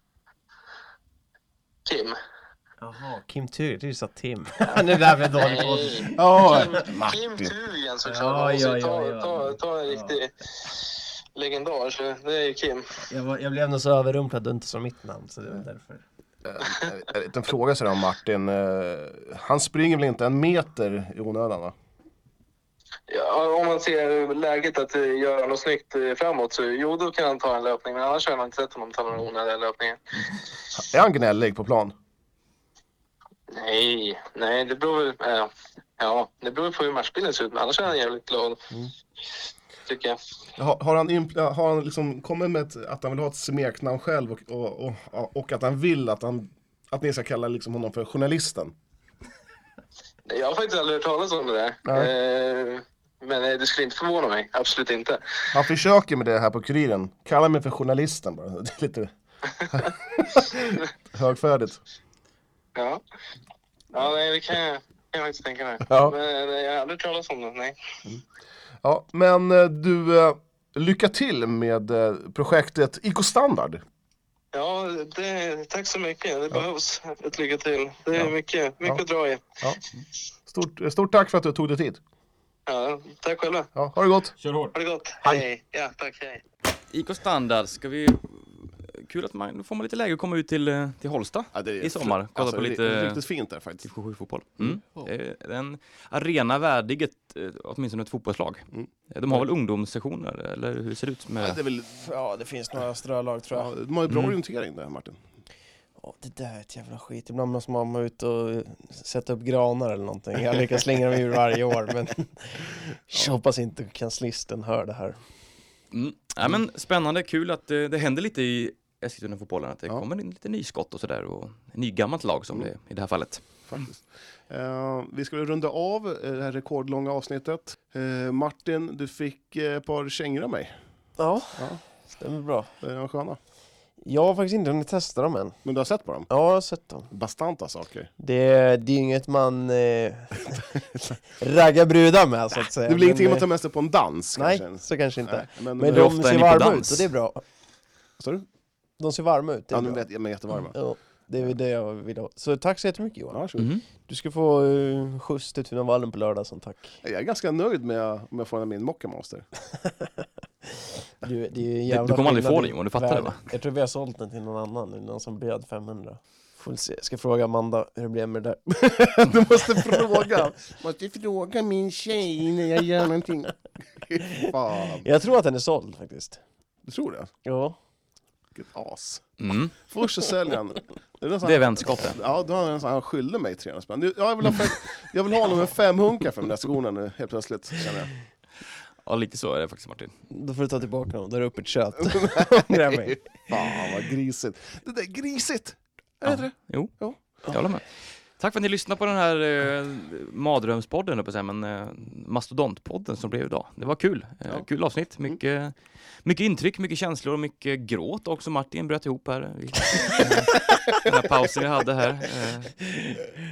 Kim. Jaha, Kim Tur, du sa Tim. det där blev dåligt på. Nej. Ja, Kim, Kim. Turgen såklart. Ja, Man måste ja, ju ta, ja, ja. ta, ta en riktig legendar, så det är Kim. Jag, var, jag blev nog så överrumplad att du inte sa mitt namn, så det var därför. En liten fråga sådär om Martin. Eh, han springer väl inte en meter i onödan va? Ja, om man ser läget att eh, göra något snyggt eh, framåt så jo, då kan han ta en löpning. Men annars har jag inte sett honom ta några onödiga löpningar. Är han gnällig på plan? Nej, nej, det beror väl... Ja, ja, det beror på hur matchbilden ser ut. Men annars är han jävligt glad. Tycker jag. Har, har han, har han liksom kommit med ett, att han vill ha ett smeknamn själv och, och, och, och att han vill att, han, att ni ska kalla liksom honom för journalisten? Jag har faktiskt aldrig hört talas om det där. Eh, men eh, det skulle inte förvåna mig. Absolut inte. Han försöker med det här på Kuriren. Kalla mig för journalisten bara. Det är lite högfärdigt. Ja, ja nej, det kan jag, kan jag faktiskt tänka mig. Ja. Men eh, jag har aldrig talas om det, nej. Ja, men eh, du, eh, lycka till med projektet IK Standard. Ja, det, tack så mycket. Det behövs ett lycka till. Det är mycket, mycket Ja. att dra i. Ja. Stort, stort tack för att du tog dig tid. Ja, tack själva. Ja, ha det gott. Kör hårt. Ha det gott. Hej. Hej. Ja, tack. Hej. IK Standard, ska vi... Kul att man, då får man lite läge att komma ut till, eh, till Holsta Ja, det är i sommar. Kolla alltså, på det är lite Riktigt fint där faktiskt. division 7-fotboll. Mm. Eh, Det är en arena värdig ett, eh, åtminstone ett fotbollslag. Mm. Eh, De har väl ungdomssessioner, eller hur ser det ut Ja, med... det är väl, Ja, det finns några strölag tror ja, jag. de har ju bra Mm. orientering där Martin. Ja, det där är ett jävla skit. Ibland måste man vara ute och sätta upp granar eller någonting. Jag lyckas slänga dem ur varje år, men jag hoppas inte kanslisten hör det här. Mm. Ja, men spännande, kul att det, det händer lite i Eskilstuna-fotbollen, att det Ja. kommer in lite nyskott och sådär och nygammalt lag som Mm. det i det här fallet. Faktiskt. Eh, vi ska runda av eh, det här rekordlånga avsnittet. Eh, Martin, du fick ett par kängor av mig. Ja, Ja. stämmer bra. Är de sköna? Jag har faktiskt inte hunnit testa dem än. Men du har sett på dem? Ja, jag har sett dem. Bastanta saker. Det, det är ju inget man eh, raggar brudar med så att säga. Det blir ingenting man tar med sig på en dans Nej, kanske? så kanske inte. Nej, men, Men de är ser varma dans? ut och det är bra. Vad sa du? De ser varma ut, det är Ja, vet jag, men jättevarma. Ja, det är det jag vill ha. Så tack så jättemycket Johan. Varsågod. Mhm. Du ska få uh, skjuts till Tunavallen på lördag som tack. Jag är ganska nöjd med om jag får min Mocca Master. Du, det är ju en jävla du kommer aldrig få i det, Johan, du fattar det, värde. va? Jag tror vi har sålt den till någon annan nu, någon som bjöd 500. Får se. Ska fråga Amanda hur det blev med det där. du måste fråga. måste fråga min tjej när jag gör någonting. Fan. Jag tror att den är såld faktiskt. Du tror det? Ja. Vilket as. Mm. Först så säljer han. Det är, Det är vänskap det. Ja, då har han, han skyllde mig 300 spänn. Jag vill ha, fem, jag vill ha honom med fem hunkar för de där skorna nu helt plötsligt. Känner jag. Ja, lite så är det faktiskt Martin. Då får du ta tillbaka dem, då är det upp ett kött. Fan vad grisigt. Det där är grisigt! Är det Ja. det? Jo, Ja. jag håller med. Tack för att ni lyssnade på den här eh, jag på säga, men eh, mastodontpodden som blev idag. Det var kul. Eh, Ja. Kul avsnitt. Mycket, mycket intryck, mycket känslor och mycket gråt också. Martin bröt ihop här. i- den här pausen vi hade här. Eh,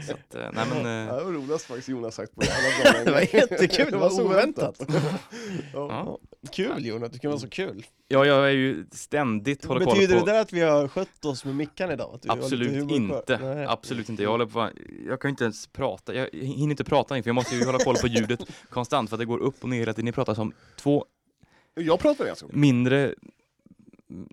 så att, eh, nej men, Ja, eh, det var roligast faktiskt Jonas sagt på alla dagar. Det var jättekul, det var så oväntat. ja. Kul Jon, att du kan vara så kul. ja, jag är ju ständigt håller koll Betyder på... det där att vi har skött oss med mickarna idag? Absolut inte. Nej. Absolut inte. Jag håller på, jag kan inte ens prata. Jag hinner inte prata inför. Jag måste ju hålla koll på ljudet konstant för att det går upp och ner hela tiden. Ni pratar som två Jag pratar ganska mycket. mindre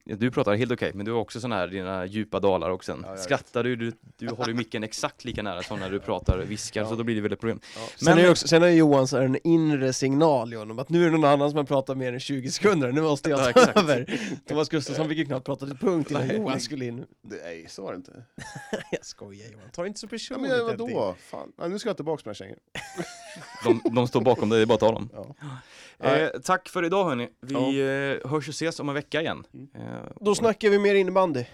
Du pratar helt okej, men du har också sådana här dina djupa dalar och sen Ja, skrattar du, du, du håller ju micken exakt lika nära som när du pratar viskar, Ja. så då blir det väldigt problem. Sen, Men- är det också, sen har Johan så en inre signal Johan, om att nu är det någon annan som har pratat mer än 20 sekunder, nu måste jag Ja, ta exakt. över. Thomas Gustafsson fick ju knappt prata till punkt innan Nej. Johan skulle in. Det- Nej, så var det inte. Jag skojar Johan, ta inte så Ja, personligt. men allting. vadå? Fan. Ja, nu ska jag tillbaka med mina kängor. De, de står bakom dig, det är bara att ta dem. Ja. Eh, tack för idag hörni. Vi eh, hörs och ses om en vecka igen. Mm. Eh, Då snackar vi mer innebandy.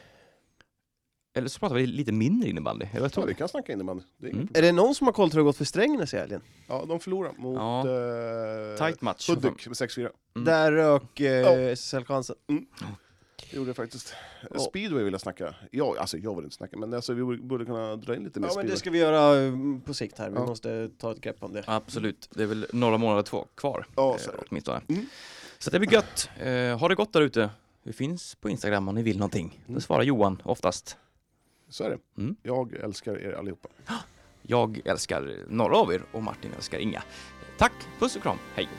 Eller så pratar vi lite mindre innebandy, eller vad Ja, tror vi du? kan snacka innebandy. Det är Mm. Är det någon som har koll till hur det gått för Strängnäs i helgen? Ja, de förlorar mot Ja. eh, Tight match. Hudik med 6-4. Mm. Där rök eh, Ja. SSL-chansen. Det gjorde det faktiskt. Ja. Speedway vill jag snacka. Ja, alltså jag vill inte snacka, men alltså, vi borde- kunna dra in lite mer Ja men speedway. det ska vi göra mm, på sikt här, vi Ja. måste ta ett grepp om det. Absolut, det är väl några månader två kvar. Ja, eh, så är det. åtminstone. Mm. Så det blir gött. Eh, ha det gott där ute. Vi finns på Instagram om ni vill någonting. Mm. Då svarar Johan oftast. Så är det. Mm. Jag älskar er allihopa. Jag älskar några av er och Martin älskar inga. Tack, puss och kram, hej!